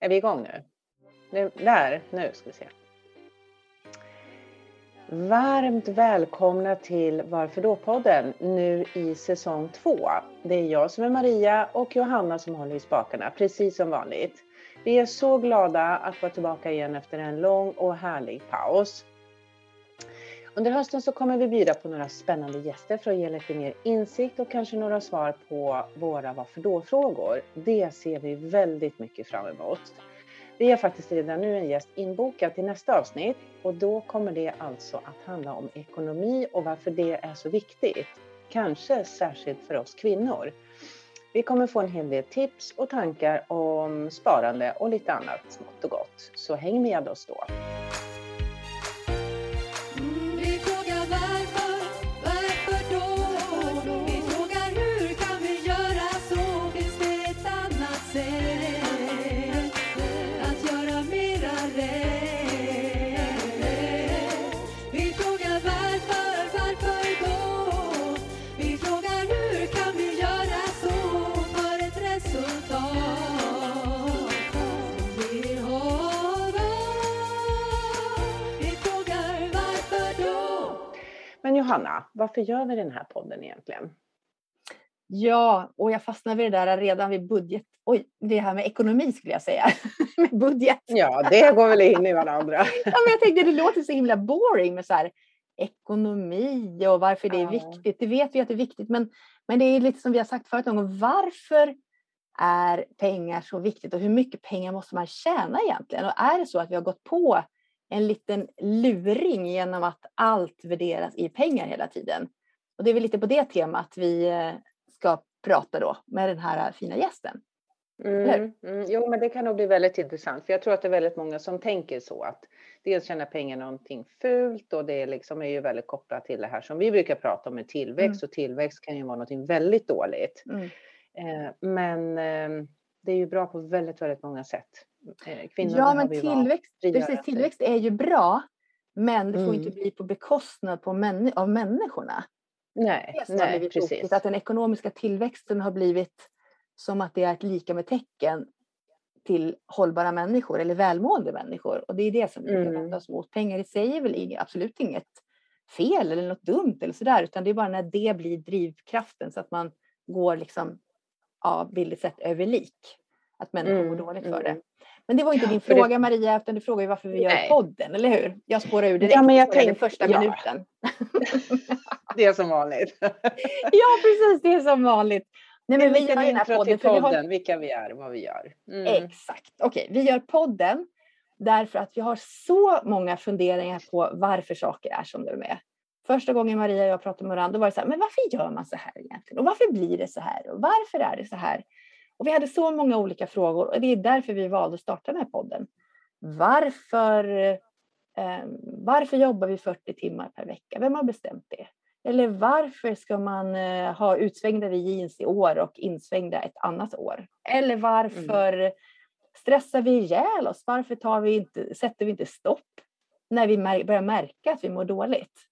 Är vi igång nu? nu där, nu ska vi se. Varmt välkomna till Varför då-podden nu i säsong två. Det är jag som är Maria och Johanna som håller i spakarna, precis som vanligt. Vi är så glada att vara tillbaka igen efter en lång och härlig paus. Under hösten så kommer vi bjuda på några spännande gäster för att ge lite mer insikt och kanske några svar på våra varför då-frågor. Det ser vi väldigt mycket fram emot. Vi har faktiskt redan nu en gäst inbokad till nästa avsnitt och då kommer det alltså att handla om ekonomi och varför det är så viktigt. Kanske särskilt för oss kvinnor. Vi kommer få en hel del tips och tankar om sparande och lite annat smått och gott. Så häng med oss då. Men Johanna, varför gör vi den här podden egentligen? Ja, och jag fastnade vid det där redan vid budget. Oj, det här med ekonomi skulle jag säga. med budget. Ja, det går väl in i varandra. ja, men jag tänkte det låter så himla boring med så här ekonomi och varför det är ja. viktigt. Det vet vi att det är viktigt, men, men det är lite som vi har sagt förut någon gång. Varför är pengar så viktigt och hur mycket pengar måste man tjäna egentligen? Och är det så att vi har gått på en liten luring genom att allt värderas i pengar hela tiden. Och det är väl lite på det temat vi eh, ska prata då med den här fina gästen. Mm, mm, jo, men det kan nog bli väldigt intressant, för jag tror att det är väldigt många som tänker så att dels tjäna pengar någonting fult och det liksom är ju väldigt kopplat till det här som vi brukar prata om med tillväxt mm. och tillväxt kan ju vara någonting väldigt dåligt. Mm. Eh, men eh, det är ju bra på väldigt, väldigt många sätt. Eh, kvinnor ja, men tillväxt, precis, tillväxt är ju bra, men det får mm. inte bli på bekostnad på män, av människorna. Nej, det nej precis. Tokigt, att den ekonomiska tillväxten har blivit som att det är ett lika med tecken till hållbara människor eller välmående människor. Och det är det som vi mm. vänder oss mot. Pengar i sig är väl absolut inget fel eller något dumt eller sådär, utan det är bara när det blir drivkraften så att man går liksom, ja, bildligt sett över lik. Att människor mm. mår dåligt för det. Men det var inte din fråga det... Maria, utan du frågade varför vi gör Nej. podden, eller hur? Jag spårar ur direkt ja, men jag tänkte, den första ja. minuten. det är som vanligt. ja, precis, det är som vanligt. Nej, men vi gör den här podden, podden vi har... vilka vi är och vad vi gör. Mm. Exakt. Okej, okay, vi gör podden därför att vi har så många funderingar på varför saker är som de är. Första gången Maria och jag pratade med varandra var det så här, men varför gör man så här egentligen? Och varför blir det så här? Och varför är det så här? Och vi hade så många olika frågor och det är därför vi valde att starta den här podden. Varför, eh, varför jobbar vi 40 timmar per vecka? Vem har bestämt det? Eller varför ska man eh, ha utsvängda jeans i år och insvängda ett annat år? Eller varför mm. stressar vi ihjäl oss? Varför tar vi inte, sätter vi inte stopp när vi mär, börjar märka att vi mår dåligt?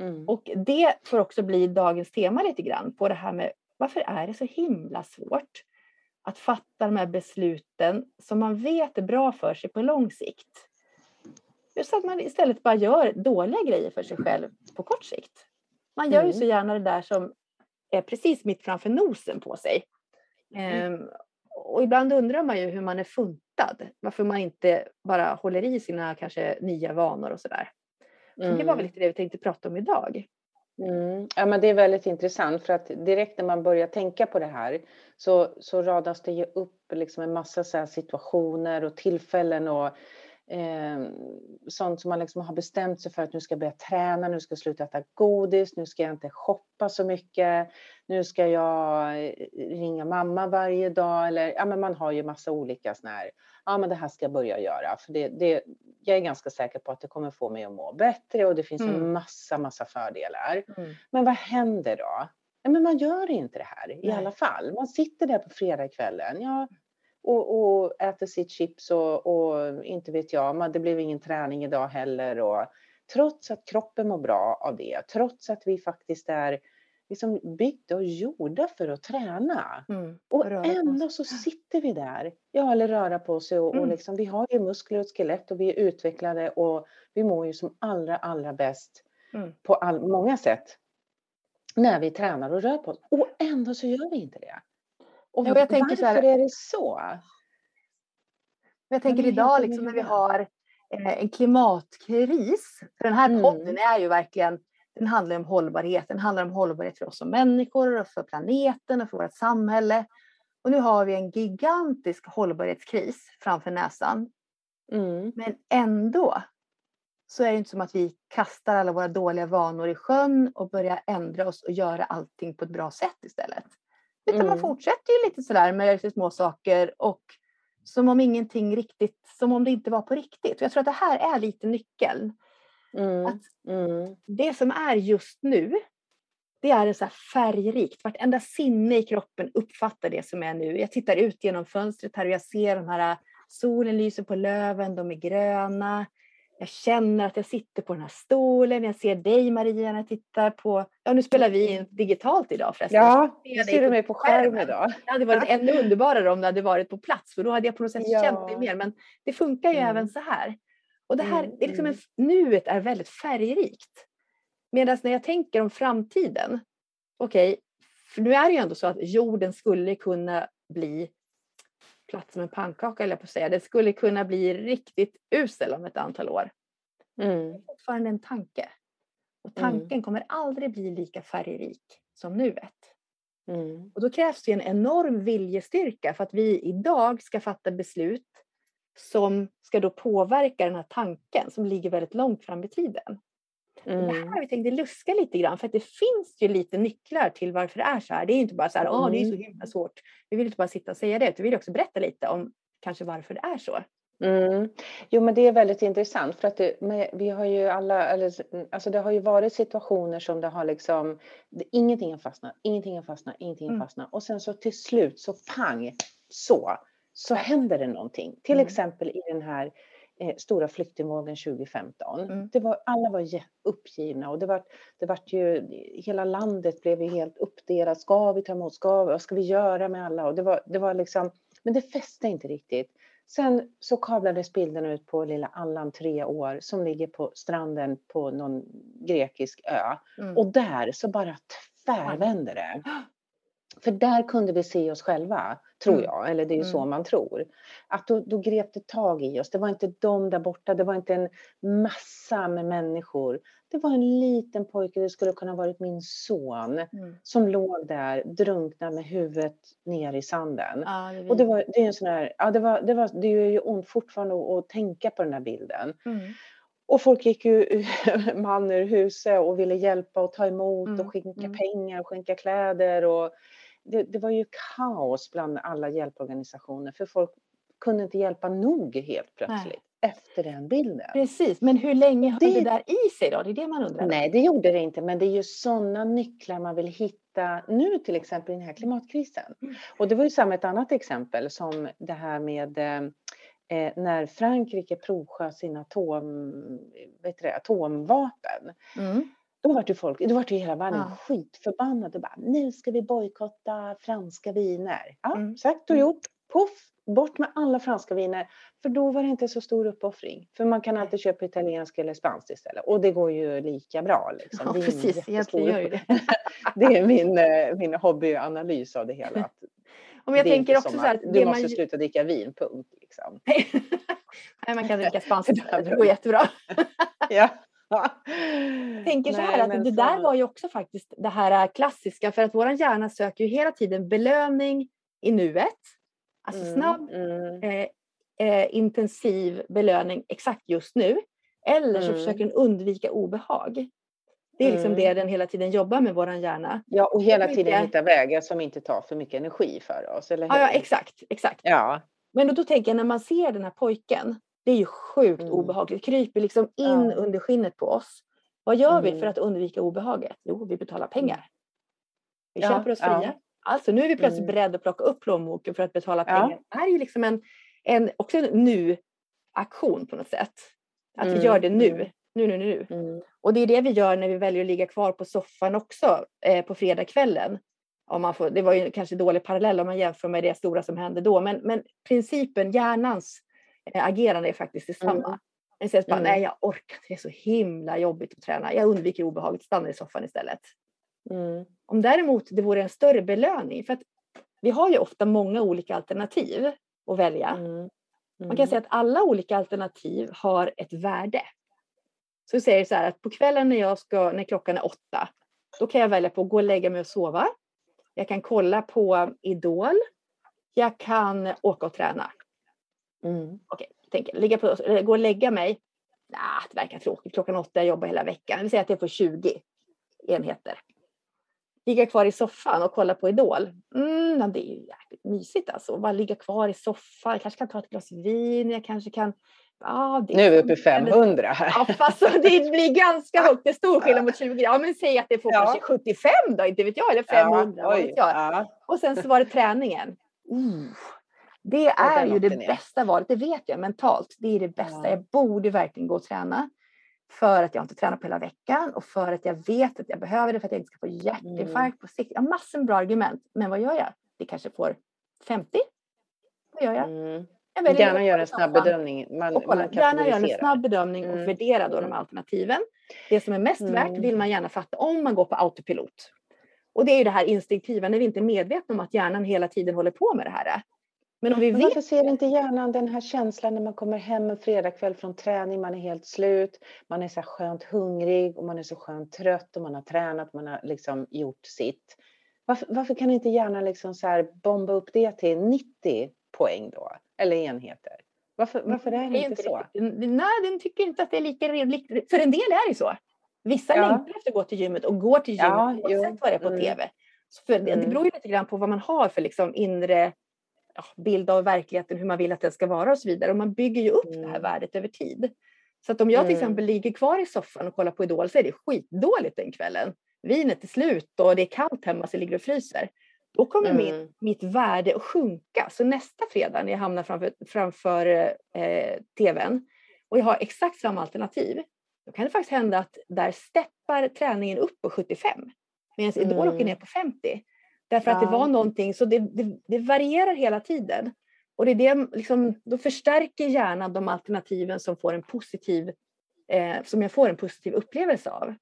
Mm. Och det får också bli dagens tema lite grann på det här med varför är det så himla svårt att fatta de här besluten som man vet är bra för sig på lång sikt. Just att man istället bara gör dåliga grejer för sig själv på kort sikt. Man gör mm. ju så gärna det där som är precis mitt framför nosen på sig. Mm. Um, och ibland undrar man ju hur man är funtad. Varför man inte bara håller i sina kanske nya vanor och sådär. Så mm. Det var väl mm. lite det vi tänkte prata om idag. Mm. Ja, men det är väldigt intressant för att direkt när man börjar tänka på det här så, så radas det ju upp liksom en massa så situationer och tillfällen och eh, sånt som man liksom har bestämt sig för att nu ska jag börja träna, nu ska jag sluta äta godis, nu ska jag inte shoppa så mycket, nu ska jag ringa mamma varje dag eller ja, men man har ju massa olika såna här, ja men det här ska jag börja göra för det, det, jag är ganska säker på att det kommer få mig att må bättre och det finns mm. en massa, massa fördelar. Mm. Men vad händer då? Men man gör inte det här Nej. i alla fall. Man sitter där på fredagskvällen ja, och, och äter sitt chips och, och, inte vet jag, man, det blev ingen träning idag heller. Och, trots att kroppen mår bra av det, trots att vi faktiskt är liksom byggda och gjorda för att träna. Mm. Och ändå oss. så sitter vi där. Ja, eller röra på sig och, och Mm. liksom, vi har ju muskler och skelett och vi är utvecklade och vi mår ju som allra, allra bäst Mm. på all, många sätt när vi tränar och rör på oss. Och ändå så gör vi inte det. Och Ja, och jag tänker så här- är det så? Jag tänker är idag liksom när vi har eh, en klimatkris. För den här Mm. podden är ju verkligen, den handlar om hållbarhet. Den handlar om hållbarhet för oss som människor och för planeten och för vårt samhälle. Och nu har vi en gigantisk hållbarhetskris framför näsan. Mm. Men ändå så är det inte som att vi kastar alla våra dåliga vanor i sjön och börjar ändra oss och göra allting på ett bra sätt istället. Utan man Mm. fortsätter ju lite sådär med lite små saker och som om ingenting riktigt, som om det inte var på riktigt. Och jag tror att det här är lite nyckeln. Mm. Att- Mm. Det som är just nu, det är så här färgrikt. Vartenda sinne i kroppen uppfattar det som är nu. Jag tittar ut genom fönstret här och jag ser de här solen lyser på löven, de är gröna. Jag känner att jag sitter på den här stolen. Jag ser dig Maria när jag tittar på, ja nu spelar vi in digitalt idag förresten. Ja, dig ser du mig på skärm skärmen. idag. Det hade varit ännu underbarare om det hade varit på plats för då hade jag på något sätt Ja. känt det mer. Men det funkar ju Mm. även så här. Och det här, Mm, det är liksom en, mm. nuet är väldigt färgrikt. Medan när jag tänker om framtiden, okej, för nu är det ju ändå så att jorden skulle kunna bli platt som en pannkaka, eller på att säga. Det skulle kunna bli riktigt usel om ett antal år. Mm. Det är fortfarande en tanke. Och Mm. tanken kommer aldrig bli lika färgrik som nuet. Mm. Och då krävs det en enorm viljestyrka för att vi idag ska fatta beslut som ska då påverka den här tanken som ligger väldigt långt fram i tiden. Och Det Mm. här vi tänkte luska lite grann för att det finns ju lite nycklar till varför det är så här. Det är inte bara så här, åh det är så Mm. himla svårt. Vi vill inte bara sitta och säga det, utan vi vill också berätta lite om kanske varför det är så. Mm. Jo, men det är väldigt intressant för att det, vi har ju alla, eller, alltså det har ju varit situationer som det har liksom, det, ingenting har fastnat, ingenting har fastnat, ingenting har Mm. fastnat och sen så till slut så pang, så, så händer det någonting. Till Mm. exempel i den här eh, stora flyktingvågen 2015. Mm. Det var, alla var uppgivna och det var, det var ju, hela landet blev ju helt uppdelat. Ska vi ta emot, ska vi, vad ska vi göra med alla? Och det var, det var liksom, men det fäste inte riktigt. Sen så kablades bilden ut på lilla Allan, tre år, som ligger på stranden på någon grekisk ö. Mm. Och där så bara tvärvänder det. För där kunde vi se oss själva, tror Mm. jag, eller det är ju så Mm. man tror. Att då, då grep det tag i oss. Det var inte de där borta, det var inte en massa med människor. Det var en liten pojke, det skulle kunna varit min son, Mm. som låg där drunknad med huvudet ner i sanden. Ja, det är Och det, var, det är en sån här, ja, det, var, det, var, det gör ju ont fortfarande att, att tänka på den här bilden. Mm. Och folk gick ju man ur huset och ville hjälpa och ta emot Mm, och skänka mm. pengar och skänka kläder. Och det, det var ju kaos bland alla hjälporganisationer för folk kunde inte hjälpa nog helt plötsligt efter den bilden. Precis, men hur länge höll det... Det- där i sig då? Det är det man undrar. Nej, det gjorde det inte, men det är ju sådana nycklar man vill hitta nu till exempel i den här klimatkrisen. Mm. Och det var ju samma ett annat exempel som det här med eh, eh, när Frankrike provsköt sina atom, det, atomvapen. Mm. Då var det folk, då var det hela världen Ja. skitförbannad och bara nu ska vi bojkotta franska viner. Ja, Mm. sagt och Mm. gjort. Puff, bort med alla franska viner. För då var det inte så stor uppoffring. För man kan alltid köpa italiensk eller spanskt istället. Och det går ju lika bra. Liksom. Ja, Det är ingen precis. Egentligen gör ju det. det är min, eh, min hobbyanalys av det hela. Att Om jag det är tänker inte också som så här, du måste man... sluta dricka vin, punkt. Liksom. Nej, man kan dricka spanskt Det går jättebra. Ja. Jag tänker så Nej, här att men det där så- var ju också faktiskt det här klassiska för att våran hjärna söker ju hela tiden belöning i nuet. Alltså Mm, snabb, mm, eh, eh, intensiv belöning exakt just nu. Eller så Mm. försöker den undvika obehag. Det är liksom Mm. det den hela tiden jobbar med, våran hjärna. Ja, och hela mycket- tiden hitta vägar som inte tar för mycket energi för oss, eller hur? Ja, ja exakt, exakt. Ja, Men då, då tänker jag när man ser den här pojken, det är ju sjukt Mm. obehagligt. Kryper liksom in Ja. under skinnet på oss. Vad gör vi Mm. för att undvika obehaget? Jo, vi betalar pengar. Vi Ja, köper oss ja. fria. Alltså nu är vi plötsligt Mm. beredda att plocka upp plånboken för att betala Ja. pengar. Det här är ju liksom en, en, också en nu-aktion på något sätt. Att vi Mm, gör det nu. mm. Nu, nu, nu. Mm. Och det är det vi gör när vi väljer att ligga kvar på soffan också eh, på fredagskvällen. Om man får, det var ju kanske dålig parallell om man jämför med det stora som hände då, men, men principen, hjärnans agerande är faktiskt detsamma. Mm. Men sen bara, mm. nej jag orkar inte, det är så himla jobbigt att träna. Jag undviker obehaget, stannar i soffan istället. Mm. Om däremot det vore en större belöning, för att vi har ju ofta många olika alternativ att välja. Mm. Mm. Man kan säga att alla olika alternativ har ett värde. Så vi säger så här att på kvällen när, jag ska, när klockan är åtta, då kan jag välja på att gå och lägga mig och sova. Jag kan kolla på Idol. Jag kan åka och träna. Mm. Okej, tänker ligga på, gå och lägga mig. Nah, det verkar tråkigt. Klockan åtta, jag jobbar hela veckan. Vi säger att jag får 20 enheter. Ligga kvar i soffan och kolla på Idol. Mm, det är ju jäkligt mysigt alltså. Bara ligga kvar i soffan. Jag kanske kan ta ett glas vin. Jag kanske kan Ja, nu är vi uppe i 500 här. Ja, fast det blir ganska högt. Det är stor skillnad mot 20. Ja, men säg att det får ja. kanske 75 då, inte vet jag, eller 500. Ja, oj, ja. Och sen så var det träningen. Uh, det är ju det bästa valet, det vet jag mentalt. Det är det bästa. Ja. Jag borde verkligen gå och träna för att jag inte tränat på hela veckan och för att jag vet att jag behöver det för att jag inte ska få hjärtinfarkt mm. på sikt. Jag har massor med bra argument, men vad gör jag? Det kanske får 50. Vad gör jag? Mm. jag gärna göra en snabb bedömning. Man, man gärna göra en snabb bedömning och mm. värdera då de mm. alternativen. Det som är mest värt mm. vill man gärna fatta om man går på autopilot. Och det är ju det här instinktiva när vi inte är medvetna om att hjärnan hela tiden håller på med det här. Men om vi vet... Varför ser inte hjärnan den här känslan när man kommer hem en fredagkväll från träning, man är helt slut, man är så skönt hungrig och man är så skönt trött och man har tränat, man har liksom gjort sitt. Varför, varför kan inte hjärnan liksom så bomba upp det till 90 poäng då, eller enheter? Varför, varför är det, det är inte så? nej, den tycker inte att det är lika rimligt. För en del är det så. Vissa ja. längtar efter att gå till gymmet och går till gymmet ja, oavsett vad det är på mm. tv. Så för det, mm. det beror ju lite grann på vad man har för liksom inre bild av verkligheten, hur man vill att den ska vara och så vidare. Och man bygger ju upp mm. det här mm. värdet över tid. Så att om jag till mm. exempel ligger kvar i soffan och kollar på Idol så är det skitdåligt den kvällen. Vinet är slut och det är kallt hemma så jag ligger och fryser. Då kommer mm. mitt, mitt värde att sjunka. Så nästa fredag när jag hamnar framför, framför eh, tvn och jag har exakt samma alternativ, då kan det faktiskt hända att där steppar träningen upp på 75 medan mm. Idol åker ner på 50. Därför ja. att det var någonting, så det, det, det, varierar hela tiden. Och det är det, liksom, då förstärker hjärnan de alternativen som, får en positiv, eh, som jag får en positiv upplevelse av.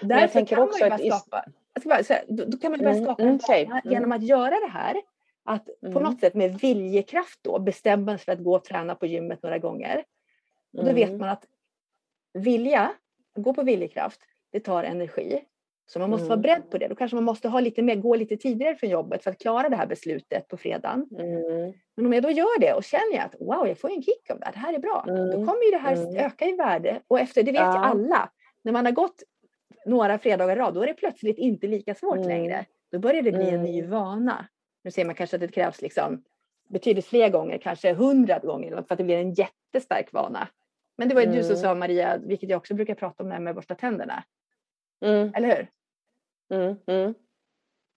Därför kan man att skapa, bara, säga, då, då, kan man börja mm, skapa mm, vana mm. genom att göra det här. Att på mm. något sätt med viljekraft då bestämma sig för att gå och träna på gymmet några gånger. Och då vet mm. man att vilja, gå på viljekraft, det tar energi. Så man måste mm. vara beredd på det. Då kanske man måste ha lite mer, gå lite tidigare från jobbet för att klara det här beslutet på fredagen. Mm. Men om jag då gör det och känner att wow, jag får en kick av det här, det här är bra. Mm. Då kommer ju det här mm. öka i värde. Och efter, det vet ja. ju alla, när man har gått några fredagar i rad, då är det plötsligt inte lika svårt mm. längre. Då börjar det bli en ny mm. vana. Nu ser man kanske att det krävs liksom betydligt fler gånger, kanske hundra gånger för att det blir en jättestark vana. Men det var ju du som sa Maria, vilket jag också brukar prata om det här med att borsta tänderna. Mm. Eller hur? Mm, mm.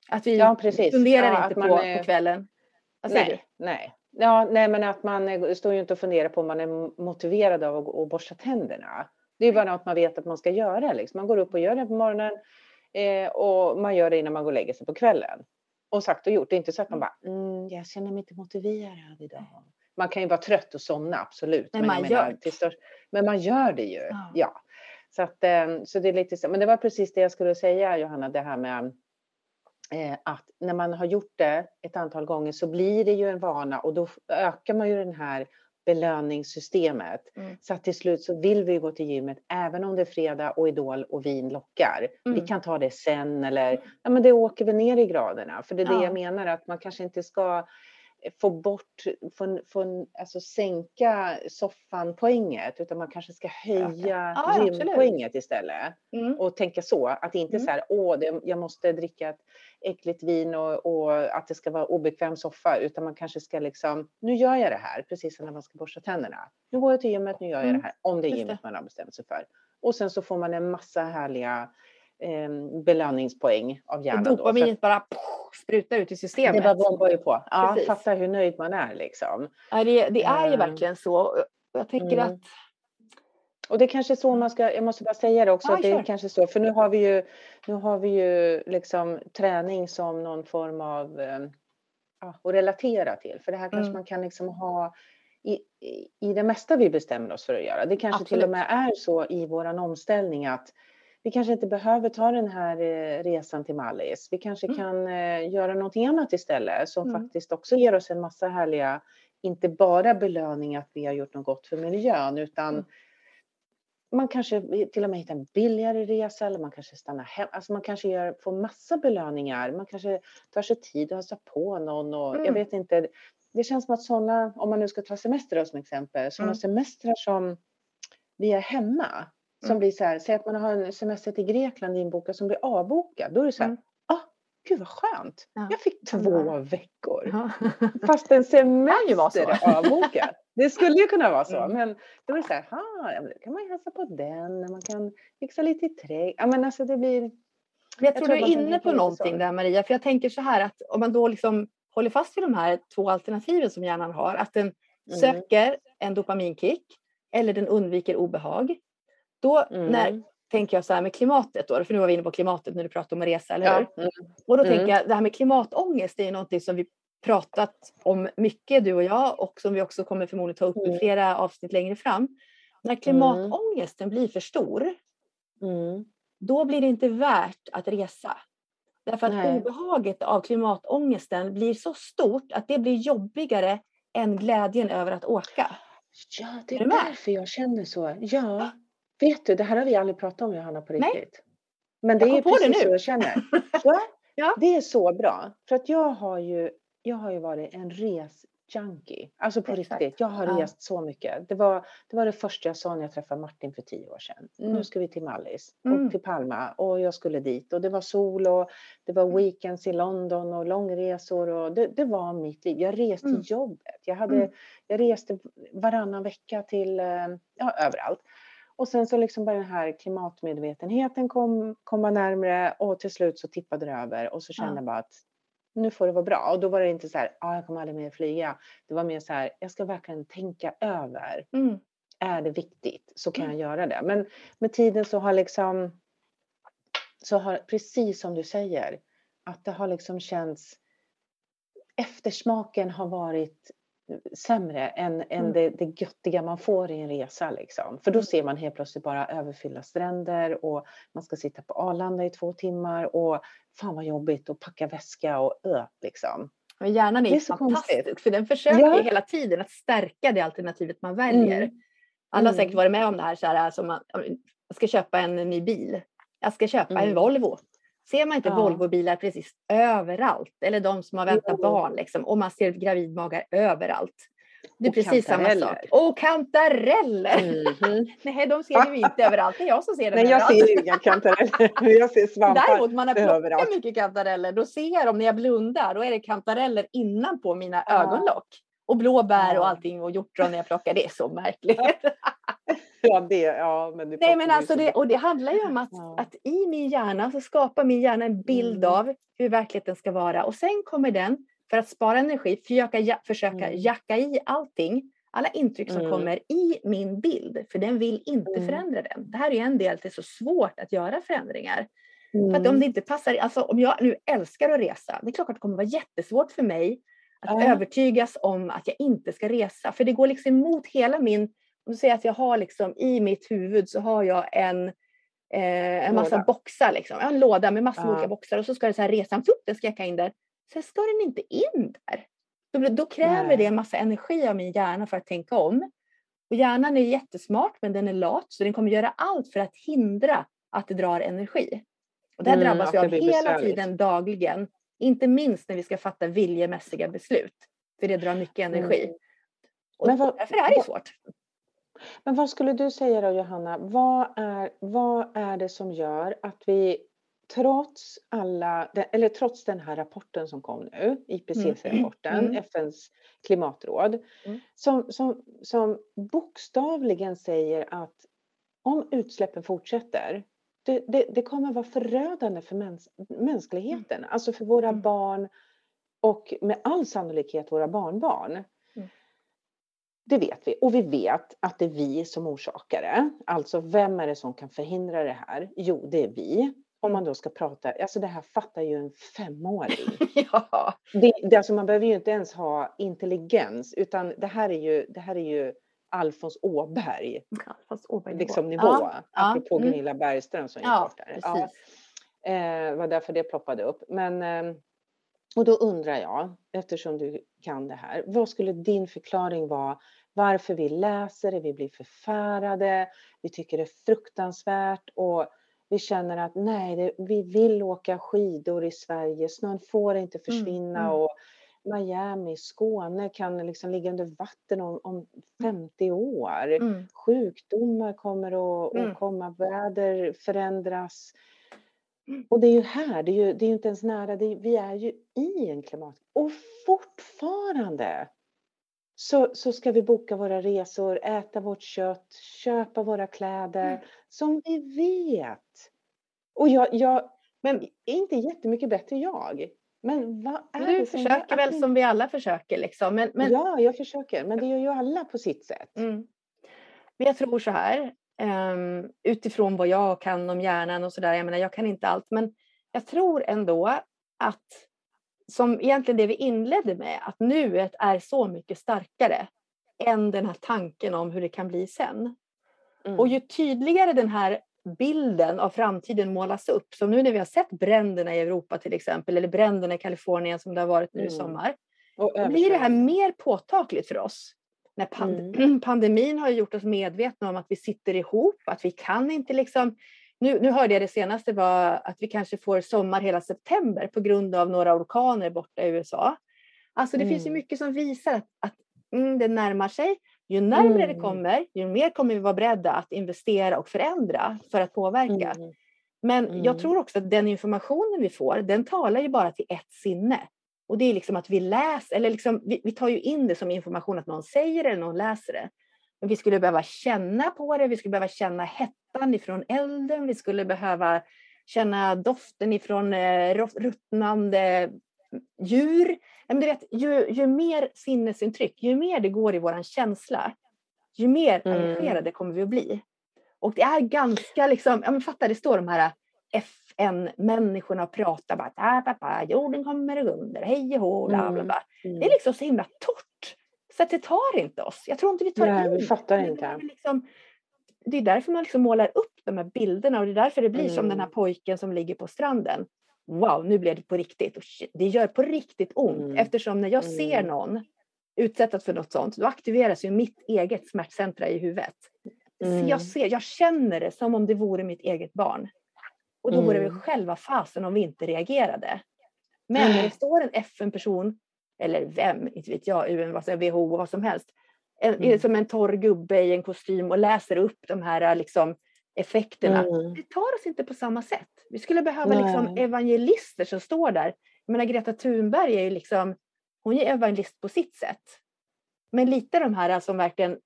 Att vi ja, funderar ja, inte på, är... på kvällen. Säger nej? Nej. Ja, nej, men att man står ju inte och funderar på om man är motiverad av att, att borsta tänderna. Det är bara något man vet att man ska göra. Liksom. Man går upp och gör det på morgonen eh, och man gör det innan man går och lägger sig på kvällen. Och sagt och gjort. Det är inte så att man bara, mm, jag känner mig inte motiverad idag. Man kan ju vara trött och somna, absolut. Men, men man, menar, gör. Störst, men man gör det ju. Ja. ja. Så, att, ehm, så det är lite så. Men det var precis det jag skulle säga, Johanna, det här med eh, att när man har gjort det ett antal gånger så blir det ju en vana och då ökar man ju den här belöningssystemet. Mm. Så att till slut så vill vi gå till gymmet även om det är fredag och Idol och vin lockar. Mm. Vi kan ta det sen eller ja men det åker väl ner i graderna. För det är ja. det jag menar att man kanske inte ska få bort, få, få, alltså sänka soffan-poänget utan man kanske ska höja ja, gympoänget istället. Mm. Och tänka så, att inte mm. så här, åh, det, jag måste dricka ett äckligt vin och, och, att det ska vara obekväm soffa utan man kanske ska liksom, nu gör jag det här, precis som när man ska borsta tänderna. Nu går jag till gymmet, nu gör jag mm. det här, om det är gymmet man har bestämt sig för. Och sen så får man en massa härliga eh, belöningspoäng av hjärnan. Dopaminet bara sprutar ut i systemet. Det bara bombar ju på. Ja, Precis. fatta hur nöjd man är liksom. Ja, det, det är ju uh, verkligen så. Jag tänker mm. att Och det är kanske så man ska, jag måste bara säga det också, att det är kanske så, för nu har vi ju, nu har vi ju liksom träning som någon form av, eh, ja, att relatera till. För det här kanske Mm. man kan liksom ha i, i, i det mesta vi bestämmer oss för att göra. Det kanske till och med är så i våran omställning att vi kanske inte behöver ta den här eh, resan till Mallis. Vi kanske Mm. kan eh, göra någonting annat istället som Mm. faktiskt också ger oss en massa härliga, inte bara belöning att vi har gjort något gott för miljön utan Mm. man kanske till och med hittar en billigare resa eller man kanske stannar hem. Alltså man kanske gör, får massa belöningar. Man kanske tar sig tid att hälsa på någon och jag Mm. vet inte. Det känns som att sådana, om man nu ska ta semester då som exempel, sådana Mm. semestrar som vi är hemma. Som Mm. blir så här, säg att man har en semester till Grekland inbokad som blir avbokad. Då är det så här, Mm. ah, gud vad skönt. Ja. Jag fick två Underbar. veckor. Ja. Fast en semester är avbokad. Det skulle ju kunna vara så. Mm. Men då är det så här, "Ha, ja, men då kan man ju hälsa på den. Man kan fixa lite i trädgården. Ja, men alltså det blir... Jag tror tror du är inne på någonting så. där Maria, för jag tänker så här att om man då liksom håller fast vid de här två alternativen som hjärnan har, att den Mm. söker en dopaminkick eller den undviker obehag. Då när, Mm. tänker jag så här med klimatet då, för nu var vi inne på klimatet när du pratade om att resa, eller hur? Ja, mm, Och då Mm. tänker jag det här med klimatångest, är någonting som vi pratat om mycket du och jag och som vi också kommer förmodligen ta upp i Mm. flera avsnitt längre fram. När klimatångesten blir för stor, mm. då blir det inte värt att resa. Därför att Nej. obehaget av klimatångesten blir så stort att det blir jobbigare än glädjen över att åka. Ja, det Är är därför jag känner så. Ja, vet du, det här har vi aldrig pratat om Johanna på Nej. riktigt. Men det Jag är det precis nu. så jag känner. Ja, Ja. Det är så bra. För att jag har ju, jag har ju varit en resjunkie. Alltså på Exakt. riktigt. Jag har Ja. rest så mycket. Det var, det var det första jag sa när jag träffade Martin för tio år sedan. Nu Mm. ska vi till Mallis Mm. och till Palma och jag skulle dit och det var sol och det var weekends i London och långresor och det, det var mitt liv. Jag reste Mm. jobbet. Jag, hade, Mm. jag reste varannan vecka till, eh, ja överallt. Och sen så liksom bara den här klimatmedvetenheten kom, komma närmre och till slut så tippade det över och så kände Ja. jag bara att nu får det vara bra. Och då var det inte så här, ah, jag kommer aldrig mer flyga. Det var mer så här, jag ska verkligen tänka över. Mm. Är det viktigt så kan Mm. jag göra det. Men med tiden så har liksom, så har precis som du säger, att det har liksom känts, eftersmaken har varit sämre än, än Mm. det, det göttiga man får i en resa. Liksom. För då Mm. ser man helt plötsligt bara överfyllda stränder och man ska sitta på Arlanda i två timmar och fan vad jobbigt att packa väska och ö, liksom. Men hjärnan är, Det är så fantastisk konstigt. för den försöker Ja. hela tiden att stärka det alternativet man väljer. Mm. Alla har Mm. säkert varit med om det här, så här som man, jag ska köpa en ny bil. Jag ska köpa en Mm. Volvo. Ser man inte Ja. Volvobilar precis överallt eller de som har väntat Jo. barn liksom, och man ser gravidmagar överallt. Det är Och precis samma sak. Och kantareller! Mhm. Nej, de ser vi inte överallt. Det är jag som ser dem Nej, jag överallt. ser inga kantareller. Jag ser svampar Däremot man har plockat överallt. mycket kantareller, då ser jag dem när jag blundar. Då är det kantareller innanpå mina Ja. ögonlock. Och blåbär och allting och hjortron när jag plockar. Det är så märkligt. Ja, det, ja, men det Nej men alltså det, och det handlar ju om att, Ja. att i min hjärna så skapar min hjärna en bild Mm. av hur verkligheten ska vara. Och sen kommer den, för att spara energi, försöka, ja, försöka Mm. jacka i allting. Alla intryck som Mm. kommer i min bild. För den vill inte Mm. förändra den. Det här är en del att det är så svårt att göra förändringar. För att om Mm. det inte passar, alltså om jag nu älskar att resa, det är klart att det kommer vara jättesvårt för mig att Ja. övertygas om att jag inte ska resa. För det går liksom emot hela min, om du säger att jag har liksom i mitt huvud så har jag en, eh, en massa Låda. boxar liksom. Jag en låda med massor Ja. olika boxar och så ska det så här resan, fupp, den ska jag in där. Sen ska den inte in där. Då, då kräver Nej. det en massa energi av min hjärna för att tänka om. Och hjärnan är jättesmart men den är lat så den kommer göra allt för att hindra att det drar energi. Och det här Mm, drabbas det av hela besvärligt. tiden dagligen. Inte minst när vi ska fatta viljemässiga beslut. För det drar mycket energi. Mm. Och Men vad- därför är det svårt. Men vad skulle du säga då Johanna? Vad är, vad är det som gör att vi trots alla, eller trots den här rapporten som kom nu, IPCC-rapporten, Mm. FNs klimatråd, Mm. som, som, som bokstavligen säger att om utsläppen fortsätter, det, det, det kommer vara förödande för mäns, mänskligheten, alltså för våra Mm. barn och med all sannolikhet våra barnbarn. Mm. Det vet vi. Och vi vet att det är vi som orsakar det. Alltså vem är det som kan förhindra det här? Jo, det är vi. Om man då ska prata, alltså det här fattar ju en femåring. ja. det, det, alltså man behöver ju inte ens ha intelligens, utan det här är ju, det här är ju Alfons Åberg. Alfons Åberg liksom nivå. Ja, apropå ja, mm. Gunilla Bergström som ja, gick bort där. Ja, eh, var därför det ploppade upp. Men, eh, och då undrar jag, eftersom du kan det här, vad skulle din förklaring vara varför vi läser det, vi blir förfärade, vi tycker det är fruktansvärt och vi känner att nej, det, vi vill åka skidor i Sverige, snön får inte mm, försvinna mm, mm. och Miami, Skåne kan liksom ligga under vatten om, om 50 mm. år. Mm. Sjukdomar kommer att, mm. att komma, väder förändras. Och det är ju här, det är ju, det är ju inte ens nära, är, vi är ju i en klimat... Och fortfarande så, så ska vi boka våra resor, äta vårt kött, köpa våra kläder mm. som vi vet. Och jag, jag men inte jättemycket bättre jag. Men vad är du det försöker väl som vi alla försöker liksom. Men, men... Ja, jag försöker. Men det gör ju alla på sitt sätt. Mm. Men jag tror så här, um, utifrån vad jag kan om hjärnan och sådär. Jag menar, jag kan inte allt, men jag tror ändå att som egentligen det vi inledde med, att nuet är så mycket starkare än den här tanken om hur det kan bli sen. Mm. Och ju tydligare den här bilden av framtiden målas upp, som nu när vi har sett bränderna i Europa till exempel, eller bränderna i Kalifornien som det har varit nu i mm. sommar, då blir det här mer påtagligt för oss. När pand mm. pandemin har gjort oss medvetna om att vi sitter ihop, att vi kan inte liksom nu, nu hörde jag det senaste var att vi kanske får sommar hela september på grund av några orkaner borta i USA. Alltså det mm. finns ju mm. mycket som visar att, att mm, det närmar sig. Ju närmare mm. det kommer, ju mer kommer vi vara beredda att investera och förändra för att påverka. Mm. Men jag mm. tror också att den informationen vi får, den talar ju bara till ett sinne. Och det är liksom att vi läser, eller liksom, vi, vi tar ju in det som information att någon säger det eller någon läser det. Men vi skulle behöva känna på det, vi skulle behöva känna hettan ifrån elden, vi skulle behöva känna doften ifrån eh, ruttnande djur. Men du vet, ju, ju mer sinnesintryck, ju mer det går i våran känsla, ju mer mm. engagerade kommer vi att bli. Och det är ganska liksom, ja men fatta det står de här FN-människorna och pratar bara, ah, pappa, jorden kommer under, hej och hå, bla bla bla. Mm. Det är liksom så himla torrt. Så att det tar inte oss. Jag tror inte vi tar Nej, in vi fattar det. inte. Liksom, det är därför man liksom målar upp de här bilderna och det är därför det blir mm. som den här mm. pojken som ligger på stranden. Wow, nu blev det på riktigt. Och det gör på riktigt ont mm. eftersom när jag ser mm. någon utsättas för något sånt, då aktiveras ju mitt eget smärtcentra i huvudet. Mm. jag, ser, jag känner det som om det vore mitt eget barn. Och då vore det mm. själva fasen om vi inte reagerade. Men när det står en FN-person eller vem, inte vet jag, UN, WHO, vad som helst, mm. som en torr gubbe i en kostym och läser upp de här liksom, effekterna. Mm. Det tar oss inte på samma sätt. Vi skulle behöva liksom, evangelister som står där. Jag menar, Greta Thunberg är ju liksom, hon är evangelist på sitt sätt. Men lite de här som verkligen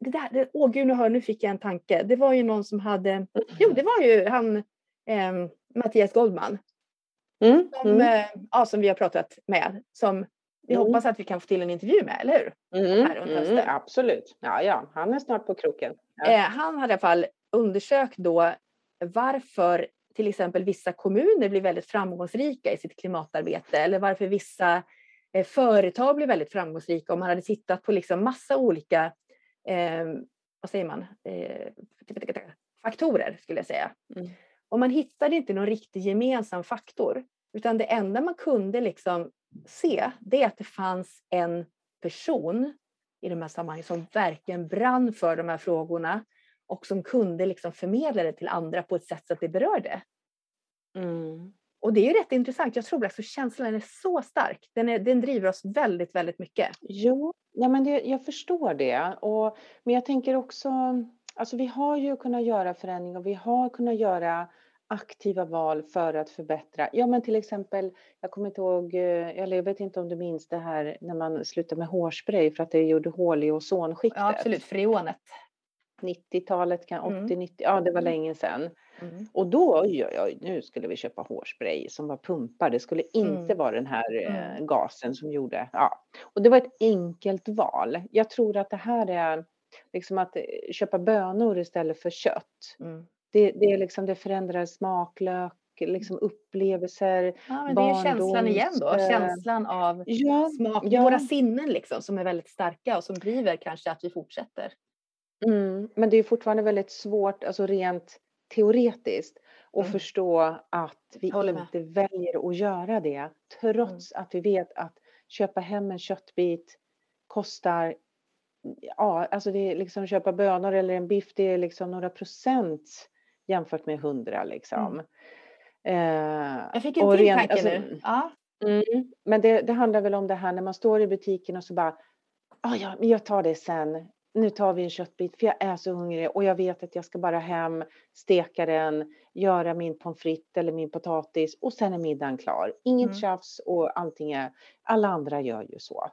det där, det, åh gud, nu, hör, nu fick jag en tanke. Det var ju någon som hade, jo det var ju han eh, Mattias Goldman Mm, som, mm. Eh, ja, som vi har pratat med. Som vi mm. hoppas att vi kan få till en intervju med, eller hur? Mm, Här under mm, absolut. Ja, ja, han är snart på kroken. Ja. Eh, han har i alla fall undersökt då varför till exempel vissa kommuner blir väldigt framgångsrika i sitt klimatarbete eller varför vissa eh, företag blir väldigt framgångsrika. Om man hade tittat på liksom massa olika eh, vad säger man, eh, faktorer skulle jag säga. Mm. Och man hittade inte någon riktig gemensam faktor. Utan det enda man kunde liksom se, det är att det fanns en person i de här sammanhangen som verkligen brann för de här frågorna och som kunde liksom förmedla det till andra på ett sätt så att det berörde. Mm. Och det är rätt intressant. Jag tror att känslan är så stark. Den, är, den driver oss väldigt, väldigt mycket. Jo, ja, men det, jag förstår det. Och, men jag tänker också, alltså vi har ju kunnat göra förändringar och vi har kunnat göra aktiva val för att förbättra. Ja, men till exempel, jag kommer inte ihåg, eh, eller jag vet inte om du minns det här när man slutade med hårspray för att det gjorde hål i ozonskiktet. Ja, absolut, freonet. 90-talet, kan Mm. 80-90, ja det var länge sedan. Mm. Och då, oj, oj, oj, nu skulle vi köpa hårspray som var pumpar. Det skulle inte Mm. vara den här eh, Mm. gasen som gjorde, ja. Och det var ett enkelt val. Jag tror att det här är liksom att eh, köpa bönor istället för kött. Mm. Det, det är liksom, det förändrar smaklök, liksom upplevelser. Ja, men det är känslan igen då, eh, känslan av Ja, smak, ja. våra sinnen liksom som är väldigt starka och som driver kanske att vi fortsätter. Mm, men det är fortfarande väldigt svårt, alltså rent teoretiskt, att Mm. förstå att vi inte väljer att göra det, trots att vi vet att köpa hem en köttbit kostar, ja, alltså det är liksom köpa bönor eller en biff, det är liksom några procent jämfört med hundra liksom. Eh, Jag fick en och till tanke alltså, nu. Ja. Mm, men det, det handlar väl om det här när man står i butiken och så bara, ah, ja, men jag tar det sen. Nu tar vi en köttbit för jag är så hungrig och jag vet att jag ska bara hem, steka den, göra min pommes frites eller min potatis och sen är middagen klar. Inget Mm. tjafs och allting är, alla andra gör ju så.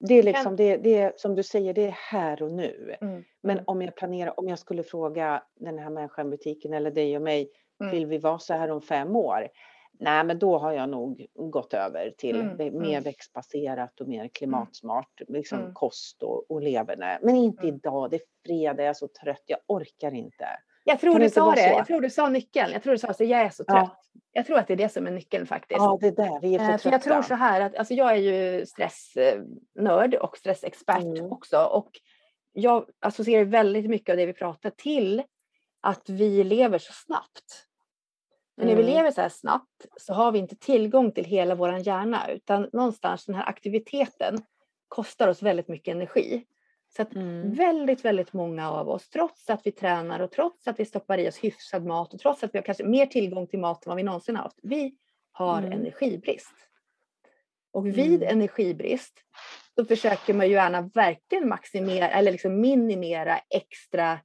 Det är liksom, det, det är som du säger, det är här och nu. Mm. Men Mm. om jag planerar, om jag skulle fråga den här människan i butiken eller dig och mig, Mm. vill vi vara så här om fem år? Nej, men då har jag nog gått över till Mm, det mer mm. växtbaserat och mer klimatsmart liksom Mm. kost och, och leverne. Men inte Mm. idag, det är fredag, jag är så trött, jag orkar inte. Jag tror du sa det. så? Jag tror du sa nyckeln. Jag tror du sa att jag är så Ja. trött. Jag tror att det är det som är nyckeln faktiskt. Ja, det där, vi är för Eh, trötta. För jag tror så här att alltså jag är ju stressnörd och stressexpert Mm. också. Och jag associerar väldigt mycket av det vi pratar till att vi lever så snabbt. Men när vi Mm. lever så här snabbt så har vi inte tillgång till hela vår hjärna utan någonstans den här aktiviteten kostar oss väldigt mycket energi. Så att Mm. väldigt, väldigt många av oss, trots att vi tränar och trots att vi stoppar i oss hyfsad mat och trots att vi har kanske mer tillgång till mat än vad vi någonsin har haft, vi har Mm. energibrist. Och vid Mm. energibrist så försöker man ju gärna verkligen maximera eller liksom minimera extra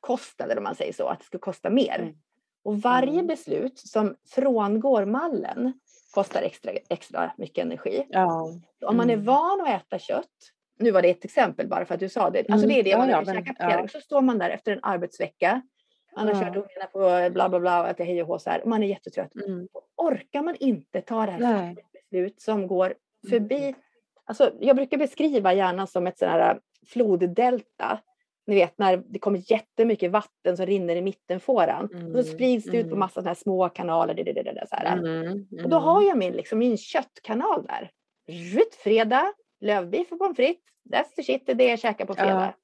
kostnader om man säger så, att det ska kosta mer. Mm. Och varje Mm. beslut som frångår mallen kostar extra, extra mycket energi. Ja. Om man är Mm. van att äta kött, nu var det ett exempel bara för att du sa det, alltså Mm. det är det Ja, man ja, vill men- käka på ja. så står man där efter en arbetsvecka, man har Ja. kört ungarna på bla bla bla och ätit hej och hå så här, och man är jättetrött. Mm. Orkar man inte ta det här beslut som går förbi, alltså jag brukar beskriva hjärnan som ett sånt här floddelta. Ni vet när det kommer jättemycket vatten som rinner i mittenfåran. Och Mm, så sprids det ut på mm. massa såna här små kanaler. Det, det, det, det, så här. Mm. Och då har jag min, liksom, min köttkanal där. Rutt, fredag, lövbiff och pommes frites. That's the shit, det är det jag käkar på fredag.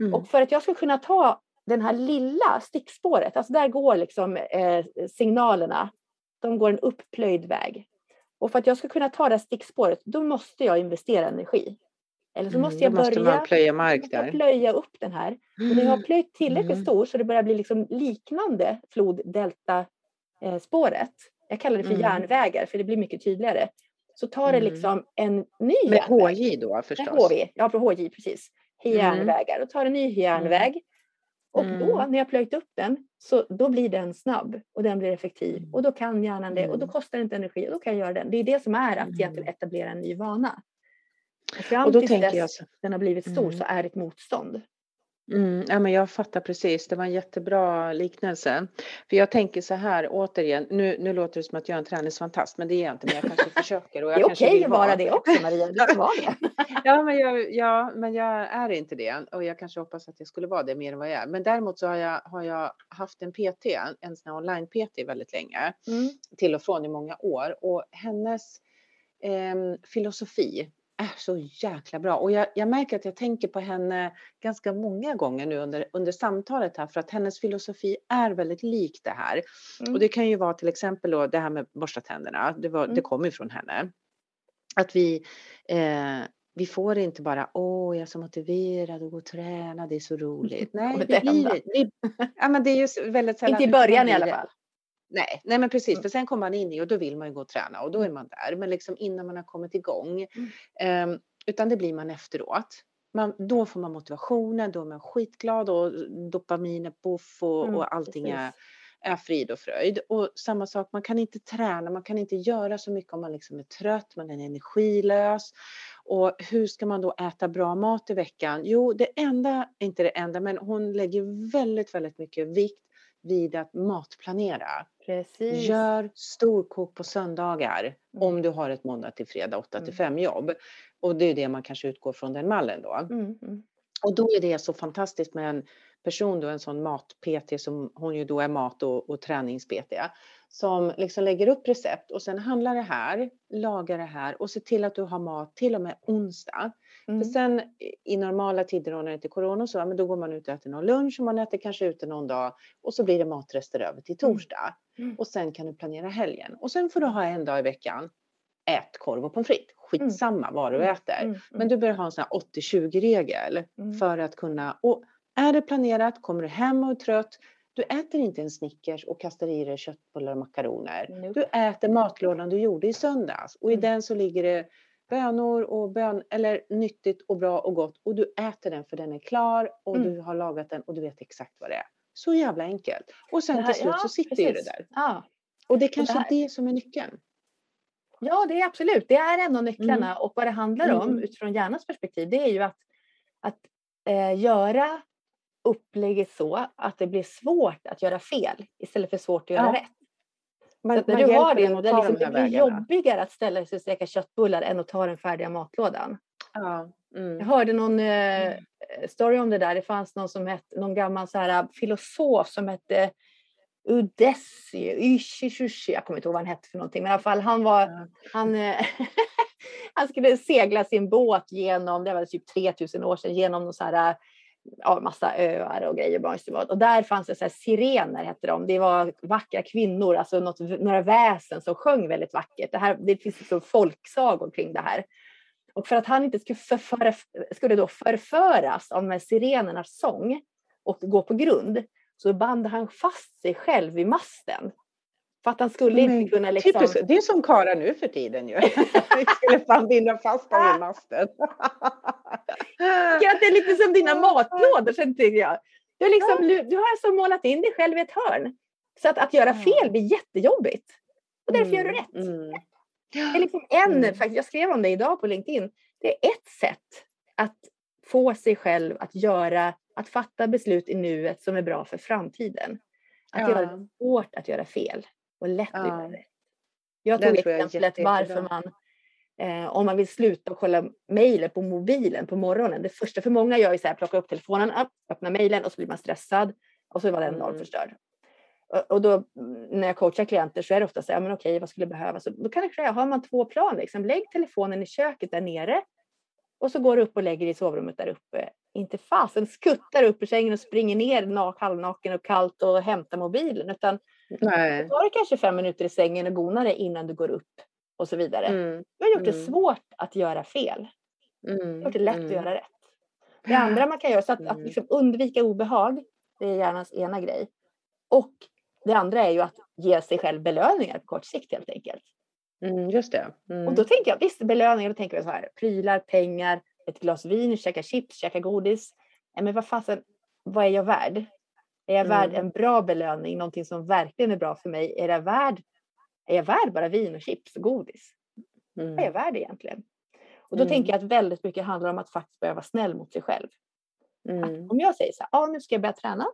Mm. Och för att jag ska kunna ta den här lilla stickspåret, alltså där går liksom eh, signalerna, de går en upplöjd väg. Och för att jag ska kunna ta det här stickspåret, då måste jag investera energi. Eller så Mm, måste jag måste börja plöja mark där. plöja upp den här. Och när jag har plöjt tillräckligt Mm. stor så det börjar bli liksom liknande flod-delta-spåret. Jag kallar det för Mm. järnvägar för det blir mycket tydligare. Så tar det Mm. liksom en ny Med järnväg. HJ då Med förstås? HV, ja på HJ precis. Mm. Järnvägar, och tar en ny järnväg. Och då Mm. när jag plöjt upp den så då blir den snabb och den blir effektiv och då kan hjärnan det och då kostar det inte energi och då kan jag göra den. Det är det som är att egentligen etablera en ny vana. Och fram Och då tills tänker dess jag så. den har blivit stor Mm. så är det ett motstånd. Mm, ja, men jag fattar precis, det var en jättebra liknelse. För jag tänker så här, återigen, nu, nu låter det som att jag är en träningsfantast, men det är jag inte, men jag kanske försöker. Och Det jag är kanske okej att vara det också Maria, du ska vara det. Ja men, jag, ja, men jag är inte det och jag kanske hoppas att jag skulle vara det mer än vad jag är. Men däremot så har jag, har jag haft en PT, en sån här online-PT väldigt länge, Mm. till och från i många år. Och hennes ehm, filosofi är så jäkla bra. Och jag, jag märker att jag tänker på henne ganska många gånger nu under, under samtalet här för att hennes filosofi är väldigt lik det här. Mm. Och det kan ju vara till exempel då det här med borsta tänderna. Det, var, Mm. det kommer ju från henne. Att vi, eh, vi får inte bara, åh jag är så motiverad att gå och träna, det är så roligt. Nej, Och det, blir, det, ja, men det är ju väldigt sällan. Inte i början i alla fall. Nej, nej men precis, Mm. för sen kommer man in i och då vill man ju gå och träna och då är man där. Men liksom innan man har kommit igång, Mm. ehm, utan det blir man efteråt. Man, då får man motivationen, då är man skitglad och dopamin är poff och, Mm, och allting är, är frid och fröjd. Och samma sak, man kan inte träna, man kan inte göra så mycket om man liksom är trött, man är energilös. Och hur ska man då äta bra mat i veckan? Jo, det enda, inte det enda, men hon lägger väldigt, väldigt mycket vikt vid att matplanera. Precis. Gör storkok på söndagar Mm. om du har ett måndag till fredag 8 till 5 jobb. Och det är det man kanske utgår från den mallen då. Mm, mm. Och då är det så fantastiskt med en person då, en sån mat-PT som hon ju då är mat och, och tränings-PT som liksom lägger upp recept och sen handlar det här, lagar det här och se till att du har mat till och med onsdag. Mm. För sen i- normala tider när det inte är corona så, ja, men då går man ut och äter någon lunch och man äter kanske ute någon dag och så blir det matrester över till Mm. torsdag. Mm. Och sen kan du planera helgen. Och sen får du ha en dag i veckan, ät korv och pommes frites. Skitsamma vad du Mm. äter. Mm, Men du bör ha en sån här 80-20 regel Mm. för att kunna, och är det planerat, kommer du hem och är trött, du äter inte en Snickers och kastar i dig köttbullar och makaroner. Du äter matlådan du gjorde i söndags och i Mm. den så ligger det bönor och bön, eller nyttigt och bra och gott och du äter den för den är klar och Mm. du har lagat den och du vet exakt vad det är. Så jävla enkelt. Och sen Det här- till slut ja, så sitter ju det där. Ja. Och det är kanske här- det som är nyckeln. Ja, det är absolut. Det är en av nycklarna. Och vad det handlar om Mm. utifrån hjärnans perspektiv, det är ju att, att eh, göra upplägget så att det blir svårt att göra fel istället för svårt att göra Ja. rätt. Man, Så att när man du har det, är ta de det blir vägarna. jobbigare att ställa sig och steka köttbullar än att ta den färdiga matlådan. Ja. Jag Mm. hörde någon eh, story om det där. Det fanns någon som hette, någon gammal så här, filosof som hette Udessi, Ishishushi, jag kommer inte ihåg vad han hette för någonting, men i alla fall han var, Ja. han, eh, han skulle segla sin båt genom, det var typ 3000 år sedan, genom någon så här, ja, massa öar och grejer. Och där fanns det så här sirener, hette de. Det var vackra kvinnor, alltså något, några väsen som sjöng väldigt vackert. Det, här, det finns liksom folksagor kring det här. Och för att han inte skulle, förföra, skulle då förföras av de här sirenernas sång och gå på grund så band han fast sig själv vid masten. För att han skulle Men inte kunna liksom... Typiskt, det är som karlar nu för tiden ju. Vi skulle fan binda fast dem vid masten. att det är lite som dina matlådor, tycker jag. Du, liksom, du har alltså målat in dig själv i ett hörn. Så att, att göra fel blir jättejobbigt. Och därför gör du rätt. Mm. Det är liksom en, Mm. faktiskt, jag skrev om det idag på LinkedIn. Det är ett sätt att få sig själv att göra, att fatta beslut i nuet som är bra för framtiden. Att Ja. göra det svårt att göra fel och lätt att Ja. göra rätt. Jag tog jag exemplet varför man Eh, om man vill sluta kolla mejlen på mobilen på morgonen. Det första för många gör så här, plocka upp telefonen, öppna mejlen och så blir man stressad och så var den dag Mm. förstörd. Och, och då när jag coachar klienter så är det ofta så här, men okej, vad skulle behövas? Så Då kan det säga, har man två plan, liksom, lägg telefonen i köket där nere och så går du upp och lägger i sovrummet där uppe. Inte fasen skuttar upp ur sängen och springer ner nak, halvnaken och kallt och hämtar mobilen, utan Nej. tar du kanske fem minuter i sängen och gonar dig innan du går upp och så vidare. Mm. Du har gjort det Mm. svårt att göra fel. Mm. gjort det lätt att Mm. göra rätt. Det andra man kan göra, så att, att Mm. liksom undvika obehag, det är hjärnans ena grej. Och det andra är ju att ge sig själv belöningar på kort sikt helt enkelt. Mm, just det. Mm. Och då tänker jag, visst belöningar, då tänker jag så här, prylar, pengar, ett glas vin, käka chips, käka godis. Men vad fasen, vad är jag värd? Är jag värd Mm. en bra belöning, någonting som verkligen är bra för mig? Är jag värd, är jag värd bara vin och chips och godis? Vad är jag mm. värd egentligen? Och då Mm. tänker jag att väldigt mycket handlar om att faktiskt börja vara snäll mot sig själv. Mm. om jag säger så här, ja nu ska jag börja träna.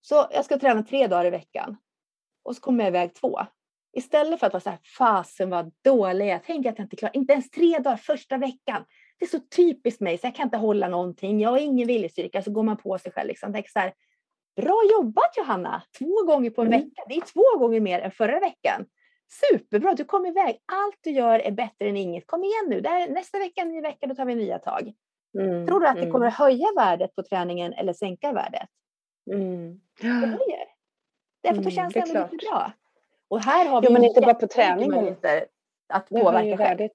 Så jag ska träna tre dagar i veckan. Och så kommer jag iväg två. Istället för att vara så här, fasen vad dålig jag. Tänk att jag inte klarar, inte ens tre dagar första veckan. Det är så typiskt mig så jag kan inte hålla någonting. Jag har ingen viljestyrka. Så går man på sig själv liksom. Tänker så här, bra jobbat Johanna! Två gånger på en Mm. vecka. Det är två gånger mer än förra veckan. Superbra, du kom iväg. Allt du gör är bättre än inget. Kom igen nu. Det här, nästa vecka, ny vecka, då tar vi nya tag. Mm. Tror du att det Mm. kommer att höja värdet på träningen eller sänka värdet? Mm. Det höjer. Därför då Mm, känns det är ändå lite bra. Och här har vi Jo, men inte bara på träningen. att påverka själv. värdet.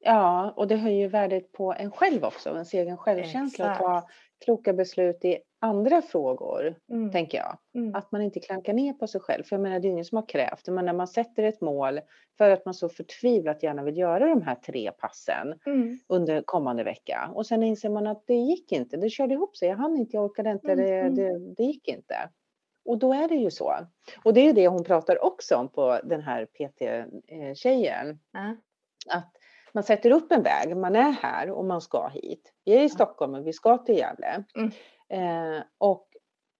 Ja, och det höjer värdet på en själv också, ens egen självkänsla. Att Exakt. Kloka beslut i andra frågor, Mm. tänker jag. Mm. Att man inte klankar ner på sig själv. För jag menar, det är ingen som har krävt. Men när man sätter ett mål för att man så förtvivlat gärna vill göra de här tre passen Mm. under kommande vecka. Och sen inser man att det gick inte. Det körde ihop sig. Jag hann inte, jag orkade inte, Mm, det, mm. det, det gick inte. Och då är det ju så. Och det är ju det hon pratar också om på den här PT-tjejen. Att man sätter upp en väg, man är här och man ska hit. Vi är i Stockholm och vi ska till Gävle. Mm. Eh, och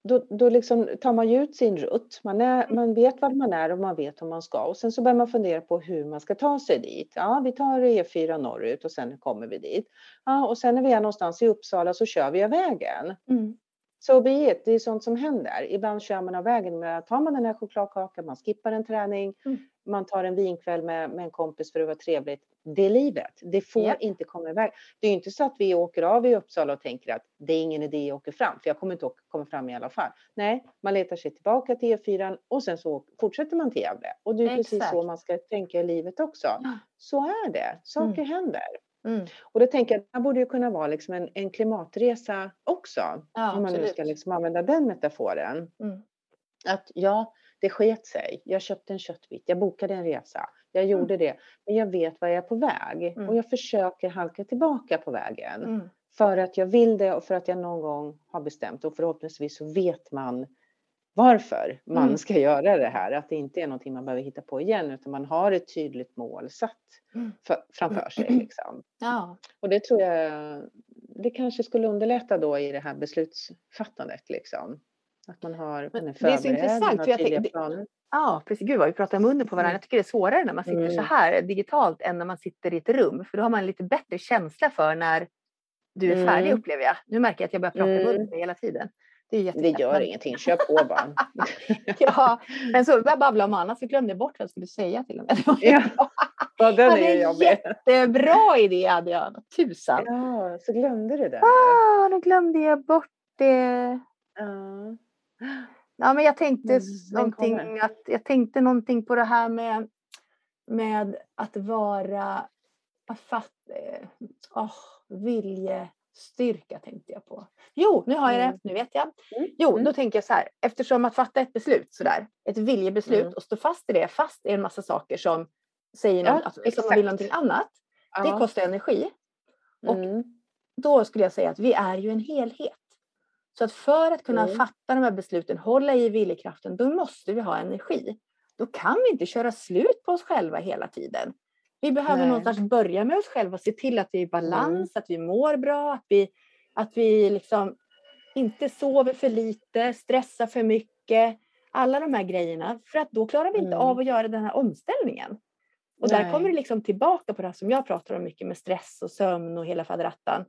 då, då liksom tar man ju ut sin rutt. Man, är, Mm. man vet var man är och man vet hur man ska. Och sen så börjar man fundera på hur man ska ta sig dit. Ja, vi tar E4 norrut och sen kommer vi dit. Ja, och sen när vi är någonstans i Uppsala så kör vi av vägen. Mm. Så be it, det är sånt som händer. Ibland kör man av vägen. Med, tar man den här chokladkakan, man skippar en träning, Mm. Man tar en vinkväll med, med en kompis för att vara trevligt. Det är livet. Det får Ja. inte komma iväg. Det är inte så att vi åker av i Uppsala och tänker att det är ingen idé att åka fram, för jag kommer inte åka, komma fram i alla fall. Nej, man letar sig tillbaka till E4 och sen så fortsätter man till Gävle. Och det är precis Exakt. så man ska tänka i livet också. Så är det. Saker händer. Mm. Och det tänker jag, det här borde ju kunna vara liksom en, en klimatresa också. Ja, om man nu absolut. ska liksom använda den metaforen. Mm. Att ja, det sket sig. Jag köpte en köttbit, jag bokade en resa. Jag Mm. gjorde det. Men jag vet var jag är på väg. Mm. Och jag försöker halka tillbaka på vägen. Mm. För att jag vill det och för att jag någon gång har bestämt. Och förhoppningsvis så vet man varför man Mm. ska göra det här. Att det inte är någonting man behöver hitta på igen. Utan man har ett tydligt mål satt Mm. för, framför sig. Liksom. Ja. Och det tror jag, det kanske skulle underlätta då i det här beslutsfattandet liksom. Att man har, man är det är så förberedd, intressant, för jag tydliga tänk- planer. Ja, precis. Gud vad vi pratar munnen på varandra. Mm. Jag tycker det är svårare när man sitter så Mm. här digitalt än när man sitter i ett rum. För då har man en lite bättre känsla för när du är färdig Mm. upplever jag. Nu märker jag att jag börjar prata i Mm. munnen hela tiden. Det Det gör ingenting, kör på bara. Ja, men så började jag babbla om annat så glömde jag bort vad jag skulle säga till och med. Ja. Ja, den Ja, är ju jobbig. jättebra idé hade jag. Tusan. Ja, så glömde du det. Ah, nu glömde jag bort det. Ja. Ja, men jag tänkte Mm, någonting att jag tänkte någonting på det här med, med att vara fatt, oh, viljestyrka tänkte jag på. Jo, nu har jag Mm. det. Nu vet jag. Mm, Jo, mm. då tänker jag så här. Eftersom att fatta ett beslut sådär, ett viljebeslut Mm. och stå fast i det, fast i en massa saker som säger Ja, alltså, som man vill någonting annat. Det Ja. kostar energi. och- Mm. Då skulle jag säga att vi är ju en helhet. Så att för att kunna Mm. fatta de här besluten, hålla i viljekraften, då måste vi ha energi. Då kan vi inte köra slut på oss själva hela tiden. Vi behöver Nej. någonstans börja med oss själva och se till att vi är i balans, Mm. att vi mår bra, att vi, att vi liksom inte sover för lite, stressar för mycket. Alla de här grejerna. För att då klarar vi inte Mm. av att göra den här omställningen. Och där Nej. kommer det liksom tillbaka på det här som jag pratar om mycket med stress och sömn och hela faderattan.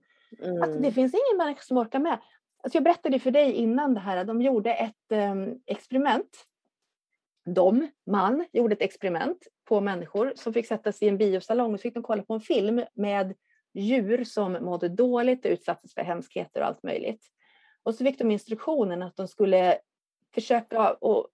Att Mm. det finns ingen människa som orkar med. Alltså jag berättade för dig innan det här att de gjorde ett ehm, experiment. De, man, gjorde ett experiment på människor som fick sättas i en biosalong och så fick de kolla på en film med djur som mådde dåligt och utsattes för hemskheter och allt möjligt. Och så fick de instruktionen att de skulle försöka och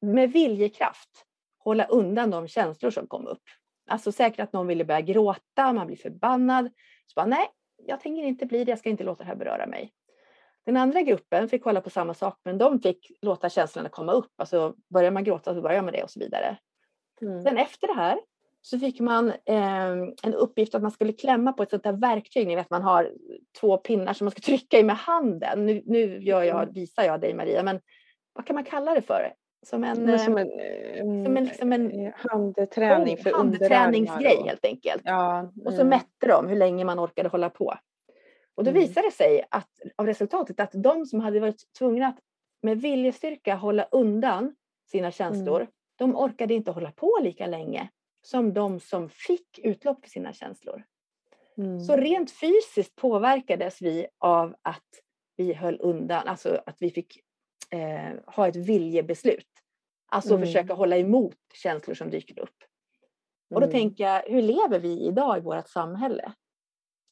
med viljekraft hålla undan de känslor som kom upp. Alltså säkert att någon ville börja gråta, man blir förbannad. Så bara, nej, jag tänker inte bli det, jag ska inte låta det här beröra mig. Den andra gruppen fick kolla på samma sak, men de fick låta känslorna komma upp. Alltså börjar man gråta så börjar man det och så vidare. Mm. Sen efter det här så fick man eh, en uppgift att man skulle klämma på ett sånt här verktyg. Ni vet man har två pinnar som man ska trycka i med handen. Nu, nu gör jag, Mm. visar jag dig Maria, men vad kan man kalla det för? Som en, som en, eh, som en, liksom en eh, handträning för handträningsgrej helt enkelt. Ja, Och så mm. mätte de hur länge man orkade hålla på. Och då Mm. visade det sig att, av resultatet att de som hade varit tvungna att med viljestyrka hålla undan sina känslor, Mm. de orkade inte hålla på lika länge som de som fick utlopp för sina känslor. Mm. Så rent fysiskt påverkades vi av att vi höll undan, alltså att vi fick eh, ha ett viljebeslut. Alltså Mm. försöka hålla emot känslor som dyker upp. Och då Mm. tänker jag, hur lever vi idag i vårt samhälle?